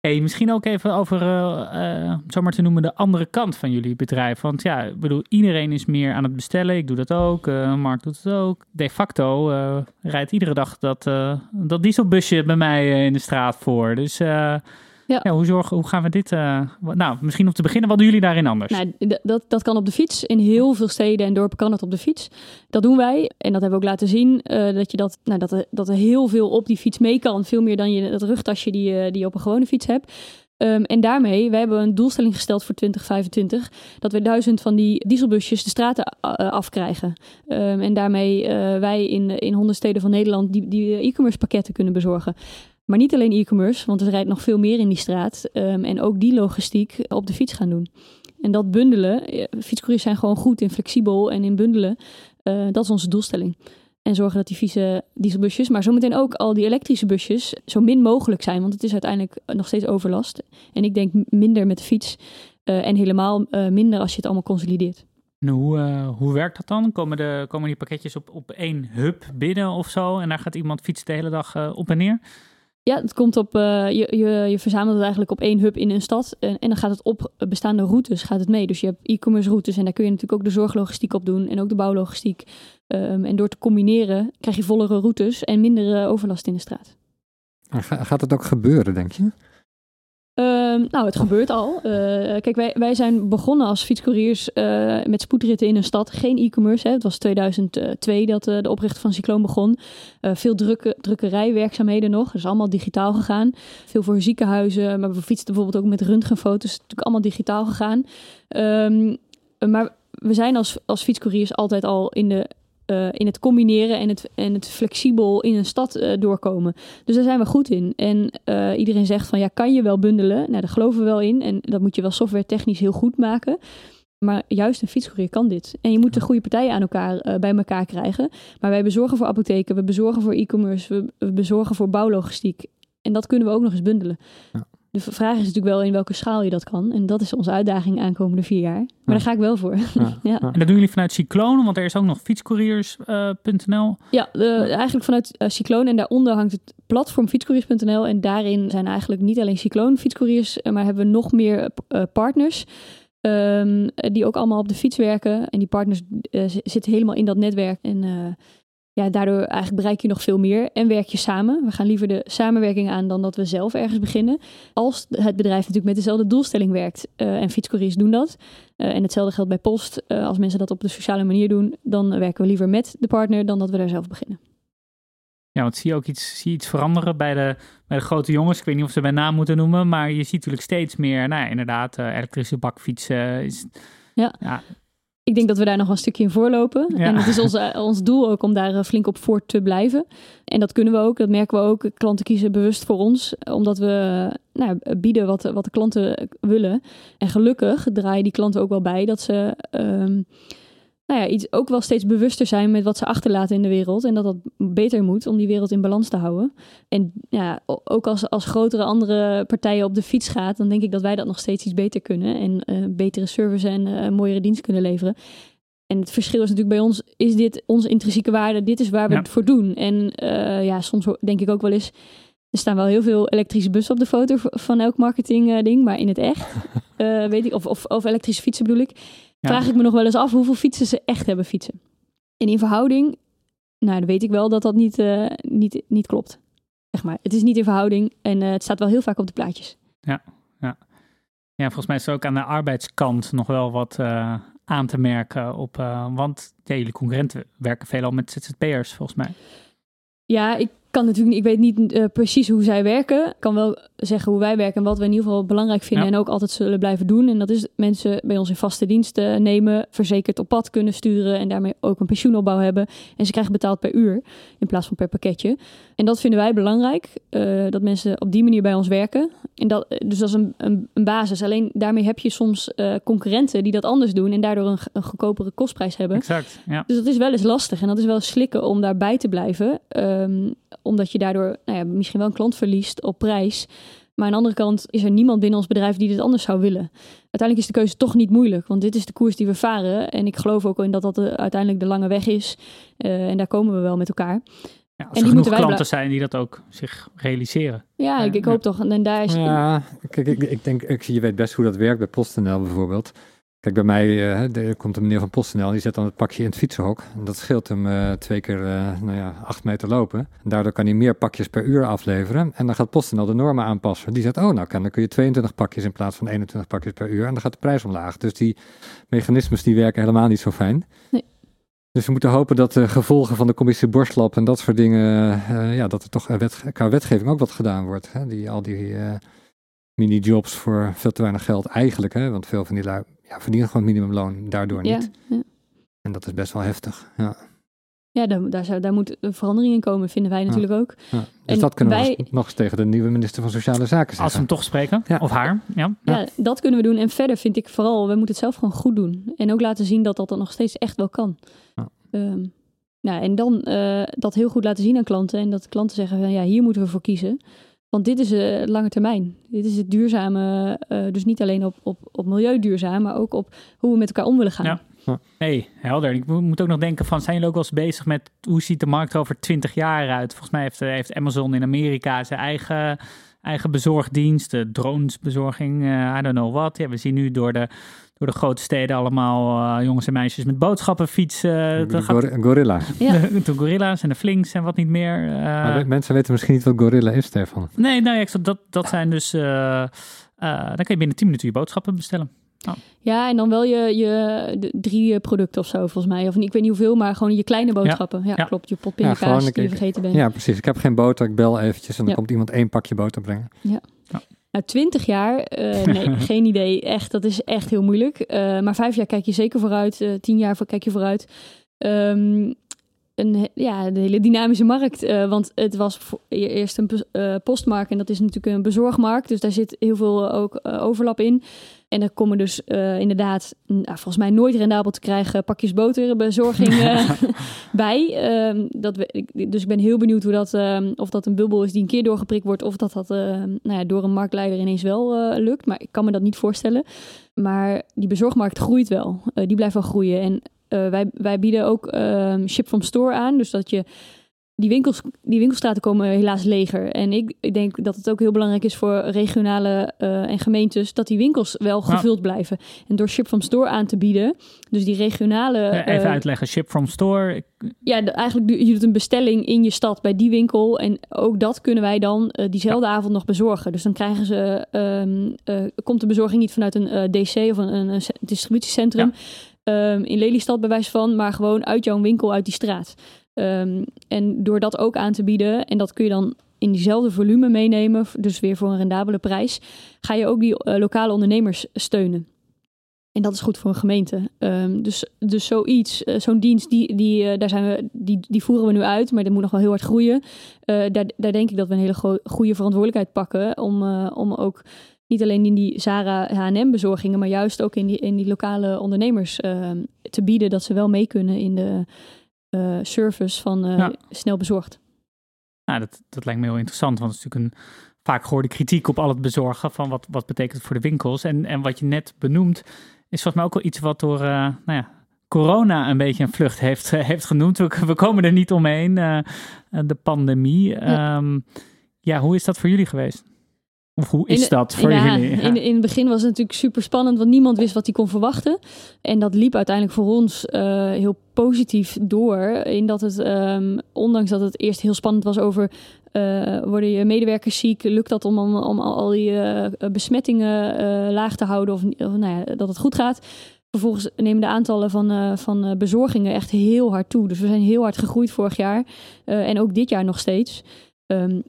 Hey, misschien ook even over, eh eh, zomaar te noemen, de andere kant van jullie bedrijf. Want ja, ik bedoel, iedereen is meer aan het bestellen. Ik doe dat ook. eh Mark doet het ook. De facto eh, rijdt iedere dag dat, eh, dat dieselbusje bij mij eh, in de straat voor. Dus eh, ja. hoe, zorgen, hoe gaan we dit... eh, nou, misschien om te beginnen, wat doen jullie daarin anders? Nou, dat, dat kan op de fiets. In heel veel steden en dorpen kan het op de fiets. Dat doen wij. En dat hebben we ook laten zien. eh, dat, je dat, nou, dat, er, dat er heel veel op die fiets mee kan. Veel meer dan je, dat rugtasje die, je- die je op een gewone fiets hebt. Ehm, en daarmee, we hebben een doelstelling gesteld voor 2025, dat we duizend van die dieselbusjes de straten afkrijgen. Um, en daarmee uh, wij in, in honderd steden van Nederland die, die e-commerce pakketten kunnen bezorgen. Maar niet alleen e-commerce, want er rijdt nog veel meer in die straat. Um, en ook die logistiek op de fiets gaan doen. En dat bundelen, fietscouriers zijn gewoon goed in flexibel en in bundelen. Uh, dat is onze doelstelling. En zorgen dat die vieze dieselbusjes, maar zometeen ook al die elektrische busjes, zo min mogelijk zijn. Want het is uiteindelijk nog steeds overlast. En ik denk minder met de fiets en helemaal minder als je het allemaal consolideert. Hoe, hoe werkt dat dan? Komen, de, komen die pakketjes op, op één hub binnen of zo? En daar gaat iemand fietsen de hele dag op en neer? Ja, het komt op, uh, je, je, je verzamelt het eigenlijk op één hub in een stad. En, dan gaat het op bestaande routes gaat het mee. Dus je hebt e-commerce routes en daar kun je natuurlijk ook de zorglogistiek op doen. En ook de bouwlogistiek. Um, en door te combineren krijg je vollere routes en minder overlast in de straat. Gaat het ook gebeuren, denk je? Um, nou, het gebeurt al. Uh, kijk, wij, wij zijn begonnen als fietscouriers uh, met spoedritten in een stad. Geen e-commerce. Het was 2002 dat uh, de oprichter van Cycloon begon. veel drukke, drukkerijwerkzaamheden nog. Dat is allemaal digitaal gegaan. Veel voor ziekenhuizen. Maar we fietsten bijvoorbeeld ook met röntgenfoto's. Het is natuurlijk allemaal digitaal gegaan. Um, maar we zijn als, als fietscouriers altijd al in de uh, in het combineren en het, en het flexibel in een stad uh, doorkomen. Dus daar zijn we goed in. En uh, iedereen zegt van ja, kan je wel bundelen? Nou, daar geloven we wel in. En dat moet je wel software technisch heel goed maken. Maar juist een fietscourier kan dit. En je moet de goede partijen aan elkaar, bij elkaar krijgen. Maar wij bezorgen voor apotheken, we bezorgen voor e-commerce, we, we, bezorgen voor bouwlogistiek. En dat kunnen we ook nog eens bundelen. Ja. De vraag is natuurlijk wel in welke schaal je dat kan. En dat is onze uitdaging aankomende vier jaar. Maar ja. daar ga ik wel voor. Ja. <laughs> ja. En dat doen jullie vanuit Cyclone, want er is ook nog fietscouriers.nl. Uh, ja, de, eigenlijk vanuit uh, Cyclone. En daaronder hangt het platform fietscouriers.nl. En daarin zijn eigenlijk niet alleen Cyclone fietscouriers, maar hebben we nog meer uh, partners. Um, die ook allemaal op de fiets werken. En die partners zitten helemaal in dat netwerk. En ja, daardoor eigenlijk bereik je nog veel meer en werk je samen. We gaan liever de samenwerking aan dan dat we zelf ergens beginnen. Als het bedrijf natuurlijk met dezelfde doelstelling werkt. Uh, en fietscouriers doen dat. Uh, en hetzelfde geldt bij post. Uh, als mensen dat op de sociale manier doen, dan werken we liever met de partner dan dat we daar zelf beginnen. Ja, want zie je ook iets, zie je iets veranderen bij de, bij de grote jongens? Ik weet niet of ze bij naam moeten noemen, maar je ziet natuurlijk steeds meer, nou ja, inderdaad, elektrische bakfietsen. Is, ja. ja ik denk dat we daar nog een stukje in voorlopen. Ja. En het is ons, <laughs> ons doel ook om daar eh, flink op voor te blijven. En dat kunnen we ook, dat merken we ook. Klanten kiezen bewust voor ons, omdat we nou, bieden wat, wat de klanten willen. En gelukkig draaien die klanten ook wel bij dat ze um, nou ja, iets ook wel steeds bewuster zijn met wat ze achterlaten in de wereld. En dat dat beter moet om die wereld in balans te houden. En ja, ook als, als grotere andere partijen op de fiets gaat, dan denk ik dat wij dat nog steeds iets beter kunnen. En uh, betere service en uh, mooiere dienst kunnen leveren. En het verschil is natuurlijk bij ons, is dit onze intrinsieke waarde? Dit is waar we ja. het voor doen. En uh, ja, soms denk ik ook wel eens, er staan wel heel veel elektrische bussen op de foto van elk marketing ding, maar in het echt, <laughs> weet ik, of, of, of elektrische fietsen bedoel ik. Vraag ik me nog wel eens af hoeveel fietsen ze echt hebben fietsen. En in verhouding, nou, dan weet ik wel dat dat niet, uh, niet, niet klopt. Zeg maar. Het is niet in verhouding en uh, het staat wel heel vaak op de plaatjes. Ja, ja. ja volgens mij is er ook aan de arbeidskant nog wel wat uh, aan te merken op. want ja, jullie concurrenten werken veelal met ZZP'ers, volgens mij. Ja, ik kan natuurlijk niet, ik weet niet uh, precies hoe zij werken. Ik kan wel zeggen hoe wij werken en wat we in ieder geval belangrijk vinden ja. en ook altijd zullen blijven doen. En dat is mensen bij ons in vaste dienst nemen, verzekerd op pad kunnen sturen en daarmee ook een pensioenopbouw hebben. En ze krijgen betaald per uur in plaats van per pakketje. En dat vinden wij belangrijk, uh, dat mensen op die manier bij ons werken. En dat, dus dat is een, een, een basis. Alleen daarmee heb je soms uh, concurrenten die dat anders doen en daardoor een, een goedkopere kostprijs hebben. Exact, ja. Dus dat is wel eens lastig en dat is wel slikken om daarbij te blijven. Um, omdat je daardoor nou ja, misschien wel een klant verliest op prijs. Maar aan de andere kant is er niemand binnen ons bedrijf die dit anders zou willen. Uiteindelijk is de keuze toch niet moeilijk, want dit is de koers die we varen. En ik geloof ook in dat dat de, uiteindelijk de lange weg is. Uh, en daar komen we wel met elkaar. Ja, als er en die genoeg klanten zijn die dat ook zich realiseren. Ja, ik, ik hoop toch. En daar is... Ja, kijk, ik, ik denk, ik, je weet best hoe dat werkt bij PostNL bijvoorbeeld. Kijk, bij mij uh, er komt een meneer van PostNL, die zet dan het pakje in het fietsenhok. En dat scheelt hem uh, twee keer, uh, nou ja, acht meter lopen. En daardoor kan hij meer pakjes per uur afleveren. En dan gaat PostNL de normen aanpassen. Die zegt, oh, nou kan, dan kun je 22 pakjes in plaats van 21 pakjes per uur. En dan gaat de prijs omlaag. Dus die mechanismes die werken helemaal niet zo fijn. Nee. Dus we moeten hopen dat de gevolgen van de commissie Borstlap en dat soort dingen, ja, dat er toch wet, qua wetgeving ook wat gedaan wordt. Hè? Die, al die mini-jobs voor veel te weinig geld eigenlijk. Hè? Want veel van die lui ja, verdienen gewoon minimumloon, daardoor Ja, niet. ja. En dat is best wel heftig. Ja. ja daar, daar, zou, daar moet een verandering in komen, vinden wij natuurlijk ook. Ja. Dus En dat kunnen we wij- nog- nog eens tegen de nieuwe minister van Sociale Zaken Als we zeggen. hem toch spreken, Ja. of haar. Ja. Ja. Ja. dat kunnen we doen. En verder vind ik vooral, we moeten het zelf gewoon goed doen. En ook laten zien dat dat dan nog steeds echt wel kan. Ja. Ehm, nou, en dan eh, dat heel goed laten zien aan klanten. En dat klanten zeggen, van, ja, hier moeten we voor kiezen. Want dit is uh, lange termijn. Dit is het duurzame, eh, dus niet alleen op, op, op milieu duurzaam, maar ook op hoe we met elkaar om willen gaan. Ja. Nee, helder. Ik mo- moet ook nog denken van, zijn jullie ook wel eens bezig met hoe ziet de markt er over 20 jaar uit? Volgens mij heeft, eh, heeft Amazon in Amerika zijn eigen, eigen bezorgdienst, de dronesbezorging, eh, I don't know what. Ja, we zien nu door de, door de grote steden allemaal eh, jongens en meisjes met boodschappen fietsen. De Dan gaat gor- gorilla. Ja. de, <laughs> de gorilla's en de flinks en wat niet meer. eh, Maar mensen weten misschien niet wat gorilla is, Stefan. nee, nou ja, ik zat- dat, dat zijn dus... eh, eh, dan kan je binnen 10 minuten je boodschappen bestellen. Ja, en dan wel je, je drie eh, producten of zo, volgens mij. Of ik weet niet hoeveel, maar gewoon je kleine boodschappen. Ja, Ja. klopt. Je pot Ja, gewoon, die je ik- vergeten bent. Ja, precies. Ik heb geen boter, ik bel eventjes en dan Ja. komt iemand één pakje boter brengen. Nou, 20 jaar, eh, nee, <laughs> geen idee. Echt, dat is echt heel moeilijk. Eh, maar vijf jaar kijk je zeker vooruit. tien jaar voor kijk je vooruit. Ehm, een, ja, de hele dynamische markt. eh, want het was e- eerst een pos- postmarkt en dat is natuurlijk een bezorgmarkt. Dus daar zit heel veel ook overlap in. En er komen dus eh, inderdaad, nou, volgens mij nooit rendabel te krijgen pakjes boter, bezorging <laughs> eh, bij. Ehm, dat we, dus ik ben heel benieuwd hoe dat, ehm, of dat een bubbel is die een keer doorgeprikt wordt, of dat dat ehm, nou ja, door een marktleider ineens wel eh, lukt. Maar ik kan me dat niet voorstellen. Maar die bezorgmarkt groeit wel. Eh, die blijft wel groeien. En eh, wij, wij bieden ook ehm, ship from store aan. Dus dat je die, winkels, die winkelstraten komen helaas leger. En ik, ik denk dat het ook heel belangrijk is voor regionale eh, en gemeentes dat die winkels wel Ja. gevuld blijven. En door ship from store aan te bieden, dus die regionale. Eh, even eh, uitleggen, ship from store. Ja, de- eigenlijk doe je doet een bestelling in je stad bij die winkel. En ook dat kunnen wij dan eh, diezelfde avond nog bezorgen. Dus dan krijgen ze, ehm, eh, komt de bezorging niet vanuit een DC of een, distributiecentrum ehm, in Lelystad bij wijze van, maar gewoon uit jouw winkel, uit die straat. Ehm, en door dat ook aan te bieden, en dat kun je dan in diezelfde volume meenemen, dus weer voor een rendabele prijs, ga je ook die eh, lokale ondernemers steunen. En dat is goed voor een gemeente. Ehm, dus, dus zoiets, eh, zo'n dienst, die, die, eh, daar zijn we, die, die voeren we nu uit, maar dat moet nog wel heel hard groeien. Daar, daar denk ik dat we een hele go- goede verantwoordelijkheid pakken om, om ook niet alleen in die Zara H&M bezorgingen, maar juist ook in die, in die lokale ondernemers ehm, te bieden dat ze wel mee kunnen in de eh, service van eh, Ja. snel bezorgd. Nou, dat, dat lijkt me heel interessant, want het is natuurlijk een vaak gehoorde kritiek op al het bezorgen van wat, wat betekent het voor de winkels. En, en wat je net benoemt, is volgens mij ook wel iets wat door eh, nou ja, corona een beetje een vlucht heeft, heeft genoemd. We, we komen er niet omheen, de pandemie. Ja. Ehm, ja, hoe is dat voor jullie geweest? Of hoe is In dat voor ja, jullie? Ja. In, in het begin was het natuurlijk super spannend, want niemand wist wat hij kon verwachten. En dat liep uiteindelijk voor ons eh, heel positief door. In dat het, ehm, ondanks dat het eerst heel spannend was over eh, worden je medewerkers ziek, lukt dat om, om, om al, die eh, besmettingen laag te houden of, of nou ja, dat het goed gaat. Vervolgens nemen de aantallen van, van bezorgingen echt heel hard toe. Dus we zijn heel hard gegroeid vorig jaar en ook dit jaar nog steeds. Ehm,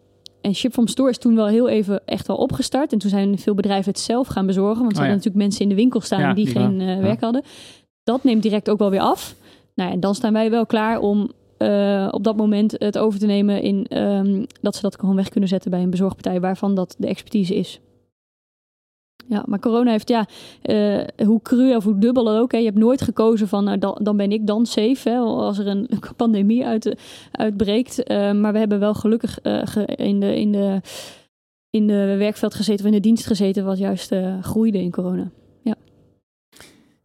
en Ship from Store is toen wel heel even echt wel opgestart. En toen zijn veel bedrijven het zelf gaan bezorgen. Want ze Oh ja. natuurlijk mensen in de winkel staan Ja, die geen eh, werk hadden. Dat neemt direct ook wel weer af. Nou ja, en dan staan wij wel klaar om eh, op dat moment het over te nemen in ehm, dat ze dat gewoon weg kunnen zetten bij een bezorgpartij waarvan dat de expertise is. Ja, maar corona heeft, ja, eh, hoe cru of hoe dubbel ook. Hè, je hebt nooit gekozen van, nou, dan, dan ben ik dan safe hè, als er een <laughs> pandemie uit, uitbreekt. Eh, maar we hebben wel gelukkig eh, in, de, in, de, in de werkveld gezeten of in de dienst gezeten, wat juist groeide in corona.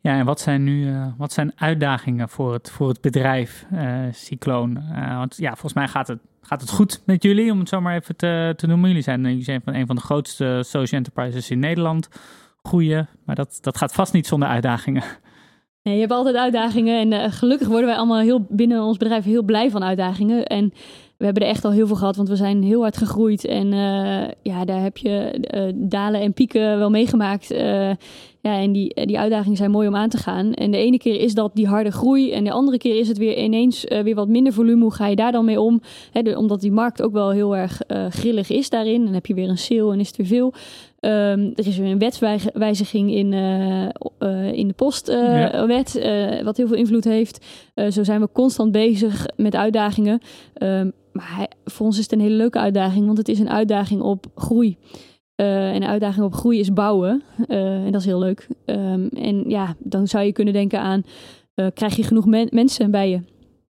Ja, en wat zijn nu eh, wat zijn uitdagingen voor het, voor het bedrijf eh Cycloon? Eh, want ja, volgens mij gaat het, gaat het goed met jullie, om het zo maar even te, te noemen. Jullie zijn, jullie zijn van een van de grootste social enterprises in Nederland. Groeien, maar dat, dat gaat vast niet zonder uitdagingen. Nee, je hebt altijd uitdagingen en gelukkig worden wij allemaal heel binnen ons bedrijf heel blij van uitdagingen. En we hebben er echt al heel veel gehad, want we zijn heel hard gegroeid. En ja, daar heb je dalen en pieken wel meegemaakt. Eh, Ja, en die, die uitdagingen zijn mooi om aan te gaan. En de ene keer is dat die harde groei. En de andere keer is het weer ineens weer wat minder volume. Hoe ga je daar dan mee om? omdat die markt ook wel heel erg grillig is daarin. Dan heb je weer een sale en is het weer veel. Um, er is weer een wetswijziging in, uh, in de postwet, wat heel veel invloed heeft. zo zijn we constant bezig met uitdagingen. Um, maar voor ons is het een hele leuke uitdaging, want het is een uitdaging op groei. En een uitdaging op groei is bouwen. en dat is heel leuk. Um, en ja, dan zou je kunnen denken aan: krijg je genoeg men mensen bij je?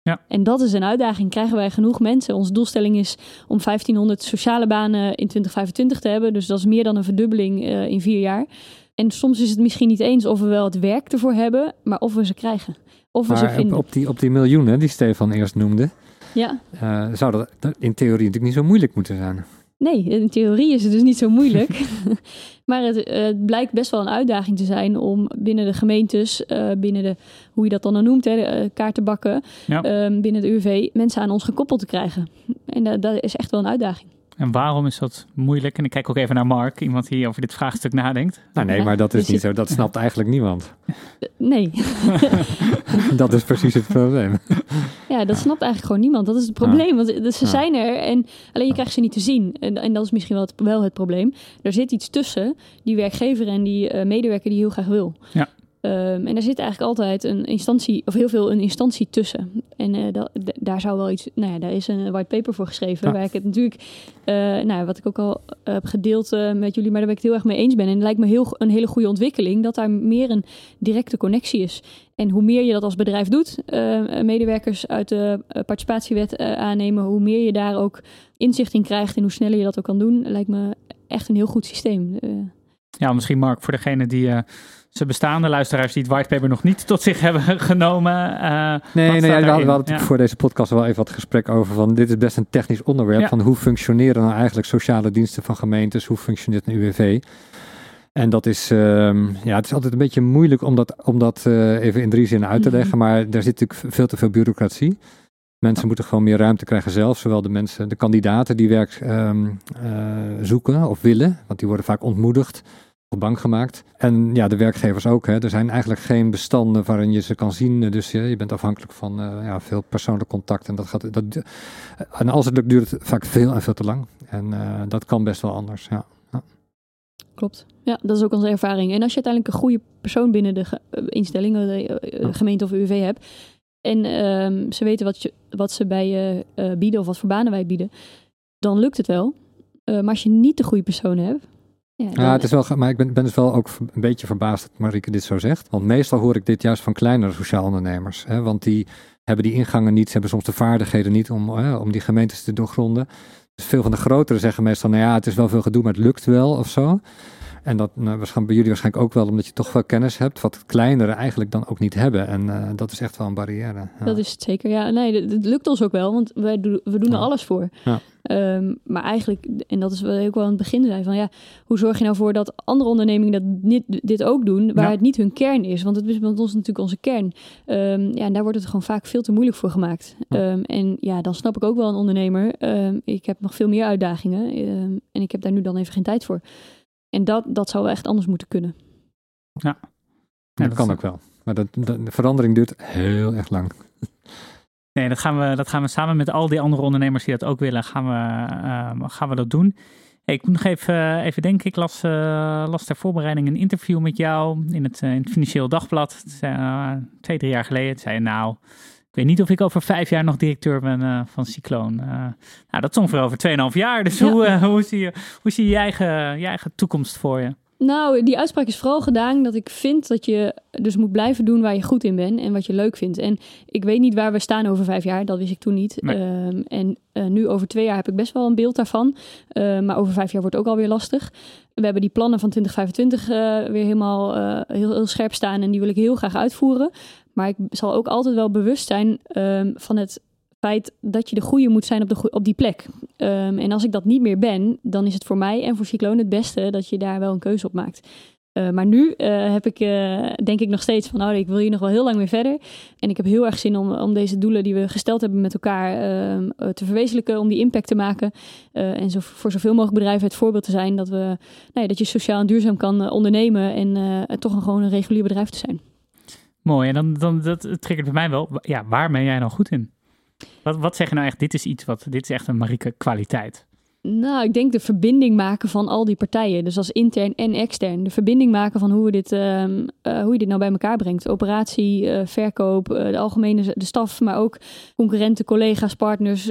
Ja. En dat is een uitdaging. Krijgen wij genoeg mensen? Onze doelstelling is om 1500 sociale banen in 2025 te hebben. Dus dat is meer dan een verdubbeling uh, in vier jaar. En soms is het misschien niet eens of we wel het werk ervoor hebben, maar of we ze krijgen. Of we maar ze vinden. Op die, op die miljoenen die Stefan eerst noemde, ja. Uh, zou dat in theorie natuurlijk niet zo moeilijk moeten zijn. Nee, in theorie is het dus niet zo moeilijk. <laughs> maar het, het, blijkt best wel een uitdaging te zijn om binnen de gemeentes, uh, binnen de, hoe je dat dan, dan noemt, hè, de, uh, kaartenbakken, ja. um, binnen de UV, mensen aan ons gekoppeld te krijgen. En dat, dat is echt wel een uitdaging. En waarom is dat moeilijk? En ik kijk ook even naar Mark, iemand die over dit vraagstuk nadenkt. Nou nee, maar dat is niet zo. Dat snapt eigenlijk niemand. Nee. <laughs> dat is precies het probleem. Ja, dat snapt eigenlijk gewoon niemand. Dat is het probleem. Want ze zijn er en alleen je krijgt ze niet te zien. En, en dat is misschien wel het, wel het probleem. Er zit iets tussen die werkgever en die uh, medewerker die heel graag wil. Ja. Um, en er zit eigenlijk altijd een instantie, of heel veel een instantie tussen. En uh, daar zou wel iets, nou ja, daar is een white paper voor geschreven. Ja. Waar ik het natuurlijk, uh, nou, wat ik ook al heb gedeeld uh, met jullie, maar daar ben ik het heel erg mee eens ben. En het lijkt me heel, een hele goede ontwikkeling dat daar meer een directe connectie is. En hoe meer je dat als bedrijf doet, medewerkers uit de participatiewet aannemen, hoe meer je daar ook inzicht in krijgt en hoe sneller je dat ook kan doen, lijkt me echt een heel goed systeem. Ja, misschien Mark, voor degene die ze bestaande luisteraars die het whitepaper nog niet tot zich hebben <laughs> genomen. Uh, nee, nee we hadden, we hadden ja. voor deze podcast wel even wat gesprek over van dit is best een technisch onderwerp. Ja. Van hoe functioneren nou eigenlijk sociale diensten van gemeentes? Hoe functioneert een UWV? En dat is, um, ja, het is altijd een beetje moeilijk om dat, om dat uh, even in drie zinnen uit te leggen. Mm -hmm. Maar daar zit natuurlijk veel te veel bureaucratie. Mensen moeten gewoon meer ruimte krijgen zelf. Zowel de mensen, de kandidaten die werk um, uh, zoeken of willen. Want die worden vaak ontmoedigd bang gemaakt. En ja, de werkgevers ook. Hè. Er zijn eigenlijk geen bestanden waarin je ze kan zien. Dus je, je bent afhankelijk van uh, ja, veel persoonlijk contact. En, dat gaat, dat, en als het lukt, duurt het vaak veel en veel te lang. En uh, dat kan best wel anders. Ja. ja. Klopt. Ja, dat is ook onze ervaring. En als je uiteindelijk een goede persoon binnen de ge instelling, de ja. gemeente of UWV hebt. En um, ze weten wat, je, wat ze bij je bieden of wat voor banen wij bieden. Dan lukt het wel. maar als je niet de goede persoon hebt, ja, ja, het is wel, maar ik ben, ben dus wel ook een beetje verbaasd dat Marieke dit zo zegt. Want meestal hoor ik dit juist van kleinere sociaal ondernemers. Hè, want die hebben die ingangen niet, ze hebben soms de vaardigheden niet om, hè, om die gemeentes te doorgronden. Dus veel van de grotere zeggen meestal, nou ja, het is wel veel gedoe, maar het lukt wel of zo. En dat nou, waarschijnlijk bij jullie waarschijnlijk ook wel, omdat je toch wel kennis hebt, wat kleinere eigenlijk dan ook niet hebben. En uh, dat is echt wel een barrière. Ja. Dat is het zeker, ja. Nee, het lukt ons ook wel, want wij do we doen er alles voor. Ja. Um, maar eigenlijk, en dat is wat ik ook wel aan het begin zei, van ja, hoe zorg je nou voor dat andere ondernemingen dat niet, dit ook doen, waar het niet hun kern is? Want het is bij ons natuurlijk onze kern. Um, ja, en daar wordt het gewoon vaak veel te moeilijk voor gemaakt. Um, en ja, dan snap ik ook wel een ondernemer. ik heb nog veel meer uitdagingen en ik heb daar nu dan even geen tijd voor. En dat, dat zou wel echt anders moeten kunnen. Ja. ja dat, kan ook wel. Maar dat, de verandering duurt heel erg lang. <laughs> Nee, dat gaan, we, dat gaan we samen met al die andere ondernemers die dat ook willen, gaan we, uh, gaan we dat doen. Hey, ik moet nog even, even denken, ik las, uh, las ter voorbereiding een interview met jou in het, uh, in het Financieel Dagblad. twee, drie jaar geleden. Het zei nou, ik weet niet of ik over vijf jaar nog directeur ben uh, van Cycloon. Uh, nou, dat is ongeveer over 2,5 jaar. Dus ja. hoe, uh, hoe, zie je, hoe zie je je eigen, je eigen toekomst voor je? Nou, die uitspraak is vooral gedaan dat ik vind dat je dus moet blijven doen waar je goed in bent en wat je leuk vindt. En ik weet niet waar we staan over vijf jaar, dat wist ik toen niet. Nee. Um, en uh, nu over twee jaar heb ik best wel een beeld daarvan. Uh, maar over vijf jaar wordt ook alweer lastig. We hebben die plannen van 2025 uh, weer helemaal heel, heel scherp staan en die wil ik heel graag uitvoeren. Maar ik zal ook altijd wel bewust zijn um, van het feit dat je de goede moet zijn op, de op die plek. Um, en als ik dat niet meer ben, dan is het voor mij en voor Cycloon het beste dat je daar wel een keuze op maakt. Eh, maar nu eh, heb ik, eh, denk ik nog steeds van, nou, ik wil hier nog wel heel lang mee verder. En ik heb heel erg zin om, om deze doelen die we gesteld hebben met elkaar ehm, te verwezenlijken, om die impact te maken. en zo, voor zoveel mogelijk bedrijven het voorbeeld te zijn dat, we, nou ja, dat je sociaal en duurzaam kan ondernemen en toch een, gewoon een regulier bedrijf te zijn. Mooi, en dan, dan dat triggert bij mij wel, ja, waar ben jij nou goed in? Wat, wat zeg je nou echt, dit is iets wat, dit is echt een Marieke kwaliteit? Nou, ik denk de verbinding maken van al die partijen. Dus als intern en extern. De verbinding maken van hoe, we dit, ehm, eh, hoe je dit nou bij elkaar brengt. Operatie, uh, verkoop, uh, de algemene de staf, maar ook concurrenten, collega's, partners,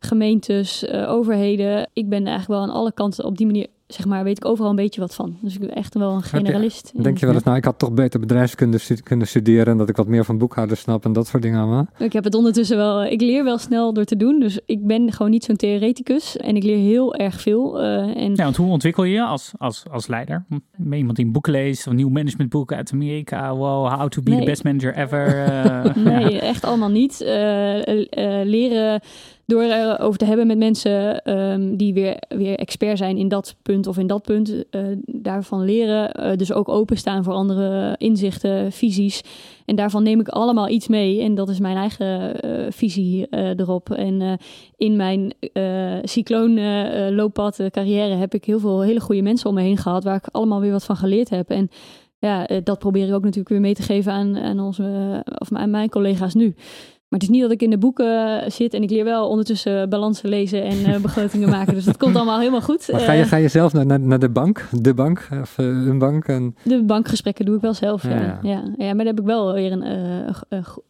gemeentes, overheden. Ik ben eigenlijk wel aan alle kanten op die manier zeg maar, weet ik overal een beetje wat van. Dus ik ben echt wel een generalist. denk je wel eens, nou, ik had toch beter bedrijfskunde kunnen studeren en dat ik wat meer van boekhouders snap en dat soort dingen allemaal? Ik heb het ondertussen wel, ik leer wel snel door te doen, dus ik ben gewoon niet zo'n theoreticus en ik leer heel erg veel. Uh, en... Ja, want hoe ontwikkel je als, als, als leider? Ben iemand die een boek leest, een nieuw managementboek uit Amerika, wow, how to be the best manager ever? Uh, <laughs> nee, <laughs> echt allemaal niet. Uh, leren door erover te hebben met mensen um, die weer, weer expert zijn in dat punt of in dat punt. Uh, daarvan leren. Uh, dus ook openstaan voor andere inzichten, visies. En daarvan neem ik allemaal iets mee. En dat is mijn eigen visie erop. En in mijn cycloonlooppad carrière heb ik heel veel hele goede mensen om me heen gehad. Waar ik allemaal weer wat van geleerd heb. En ja, dat probeer ik ook natuurlijk weer mee te geven aan, aan, onze, of aan mijn collega's nu. Maar het is niet dat ik in de boeken zit en ik leer wel ondertussen balansen lezen en uh, begrotingen maken. Dus dat komt <laughs> allemaal helemaal goed. Maar ga, je, eh, ga je zelf naar, naar, de bank, de bank of uh, een bank? En... De bankgesprekken doe ik wel zelf, ja. Ja, ja. ja. maar dan heb ik wel weer een,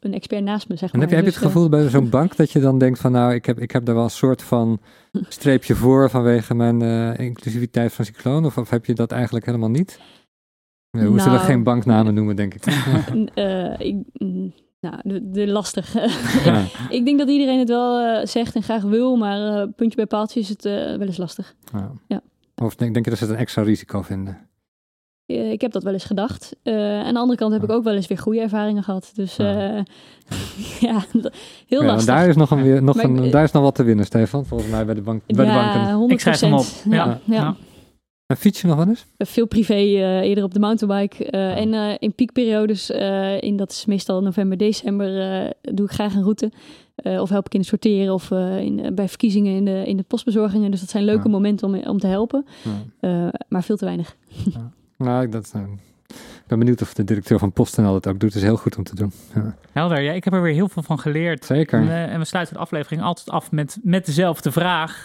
een expert naast me, zeg maar. En heb je, heb je het dus, gevoel bij zo'n bank dat je dan denkt van nou, ik heb, ik heb daar wel een soort van <laughs> streepje voor vanwege mijn inclusiviteit van cycloon? Of, of heb je dat eigenlijk helemaal niet? we nou, zullen geen banknamen <laughs> noemen, denk ik. ik mm, nou, de, de lastig. <laughs> ik, denk dat iedereen het wel uh, zegt en graag wil, maar uh, puntje bij paaltje is het uh, wel eens lastig. Ja. ja. Of denk, denk je dat ze het een extra risico vinden? ik heb dat wel eens gedacht. aan de andere kant heb ik ook wel eens weer goede ervaringen gehad. Dus ja, <laughs> <laughs> heel lastig. Daar is nog, een, weer, nog een, daar is nog wat te winnen, Stefan, volgens mij bij de, bank, bij de banken. Ik schrijf hem op. ja. Ja. En fiets je nog wel eens? Veel privé, uh, eerder op de mountainbike. Uh, En uh, in piekperiodes, in dat is meestal november, december, doe ik graag een route. of help ik in het sorteren of in, bij verkiezingen in de, in de postbezorgingen. Dus dat zijn leuke momenten om, om te helpen. Ja. maar veel te weinig. <laughs> Nou, dat, ik ben benieuwd of de directeur van PostNL dat ook doet. Het is heel goed om te doen. Ja. Helder, ja, ik heb er weer heel veel van geleerd. Zeker. En, en we sluiten de aflevering altijd af met, met dezelfde vraag.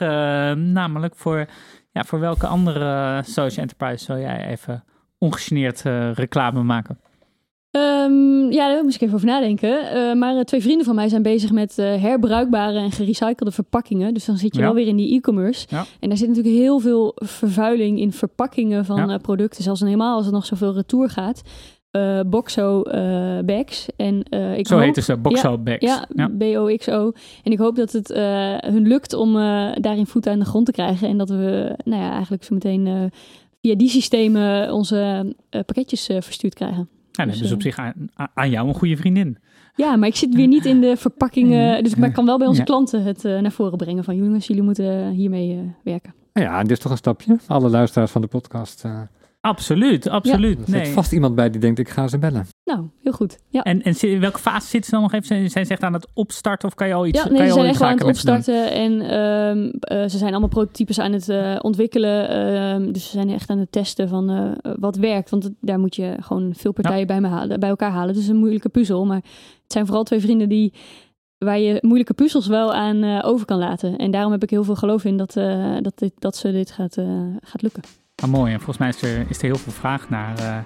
namelijk voor ja, voor welke andere social enterprise zou jij even ongegeneerd uh, reclame maken? Um, ja, daar moet ik even over nadenken. Uh, maar uh, twee vrienden van mij zijn bezig met herbruikbare en gerecyclede verpakkingen. Dus dan zit je wel weer in die e-commerce. Ja. En daar zit natuurlijk heel veel vervuiling in verpakkingen van ja. producten. Zelfs helemaal als er nog zoveel retour gaat uh, Boxo uh, bags. En, uh, ik Zo hoop, heet ze, Boxo ja, bags. Ja, ja. B-O-X-O. En ik hoop dat het hun lukt om daarin voet aan de grond te krijgen. En dat we nou ja, eigenlijk zo meteen via die systemen onze pakketjes verstuurd krijgen. Ja, dus, dus op zich aan, aan, jou een goede vriendin. Ja, maar ik zit weer niet in de verpakkingen. Dus ik kan wel bij onze klanten het naar voren brengen. Van jongens, jullie moeten hiermee werken. Ja, dit is toch een stapje. Alle luisteraars van de podcast Absoluut, absoluut. er zit vast iemand bij die denkt, ik ga ze bellen. Nou, heel goed. Ja. En, en in welke fase zitten ze dan nog even? Zijn, zijn ze echt aan het opstarten of kan je al iets Ja, nee, ze zijn echt aan het opstarten. En um, uh, ze zijn allemaal prototypes aan het uh, ontwikkelen. Um, dus ze zijn echt aan het testen van uh, wat werkt. Want daar moet je gewoon veel partijen ja. bij, me halen, bij elkaar halen. Dus een moeilijke puzzel. Maar het zijn vooral twee vrienden die waar je moeilijke puzzels wel aan uh, over kan laten. En daarom heb ik heel veel geloof in dat, uh, dat, dit, dat ze dit gaat, uh, gaat lukken. Ah, mooi. En volgens mij is er, is er heel veel vraag naar. Uh,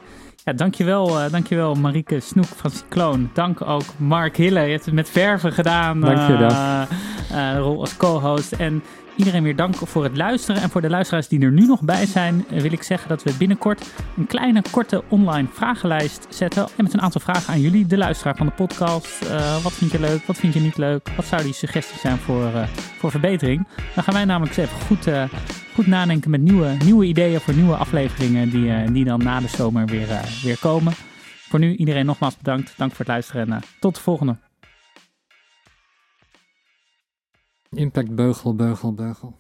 ja, dankjewel, uh, dankjewel Marieke Snoek van Cycloon. Dank ook Mark Hille. Je hebt het met verven gedaan. Dank je. Uh, de rol als co-host. En Iedereen weer dank voor het luisteren. En voor de luisteraars die er nu nog bij zijn, eh, wil ik zeggen dat we binnenkort een kleine, korte online vragenlijst zetten. En met een aantal vragen aan jullie, de luisteraar van de podcast. Uh, wat vind je leuk? Wat vind je niet leuk? Wat zouden die suggesties zijn voor, uh, voor verbetering? Dan gaan wij namelijk eens even goed, goed nadenken met nieuwe, nieuwe ideeën voor nieuwe afleveringen die, die dan na de zomer weer, weer komen. Voor nu iedereen nogmaals bedankt. Dank voor het luisteren en tot de volgende. Impact beugel, beugel, beugel.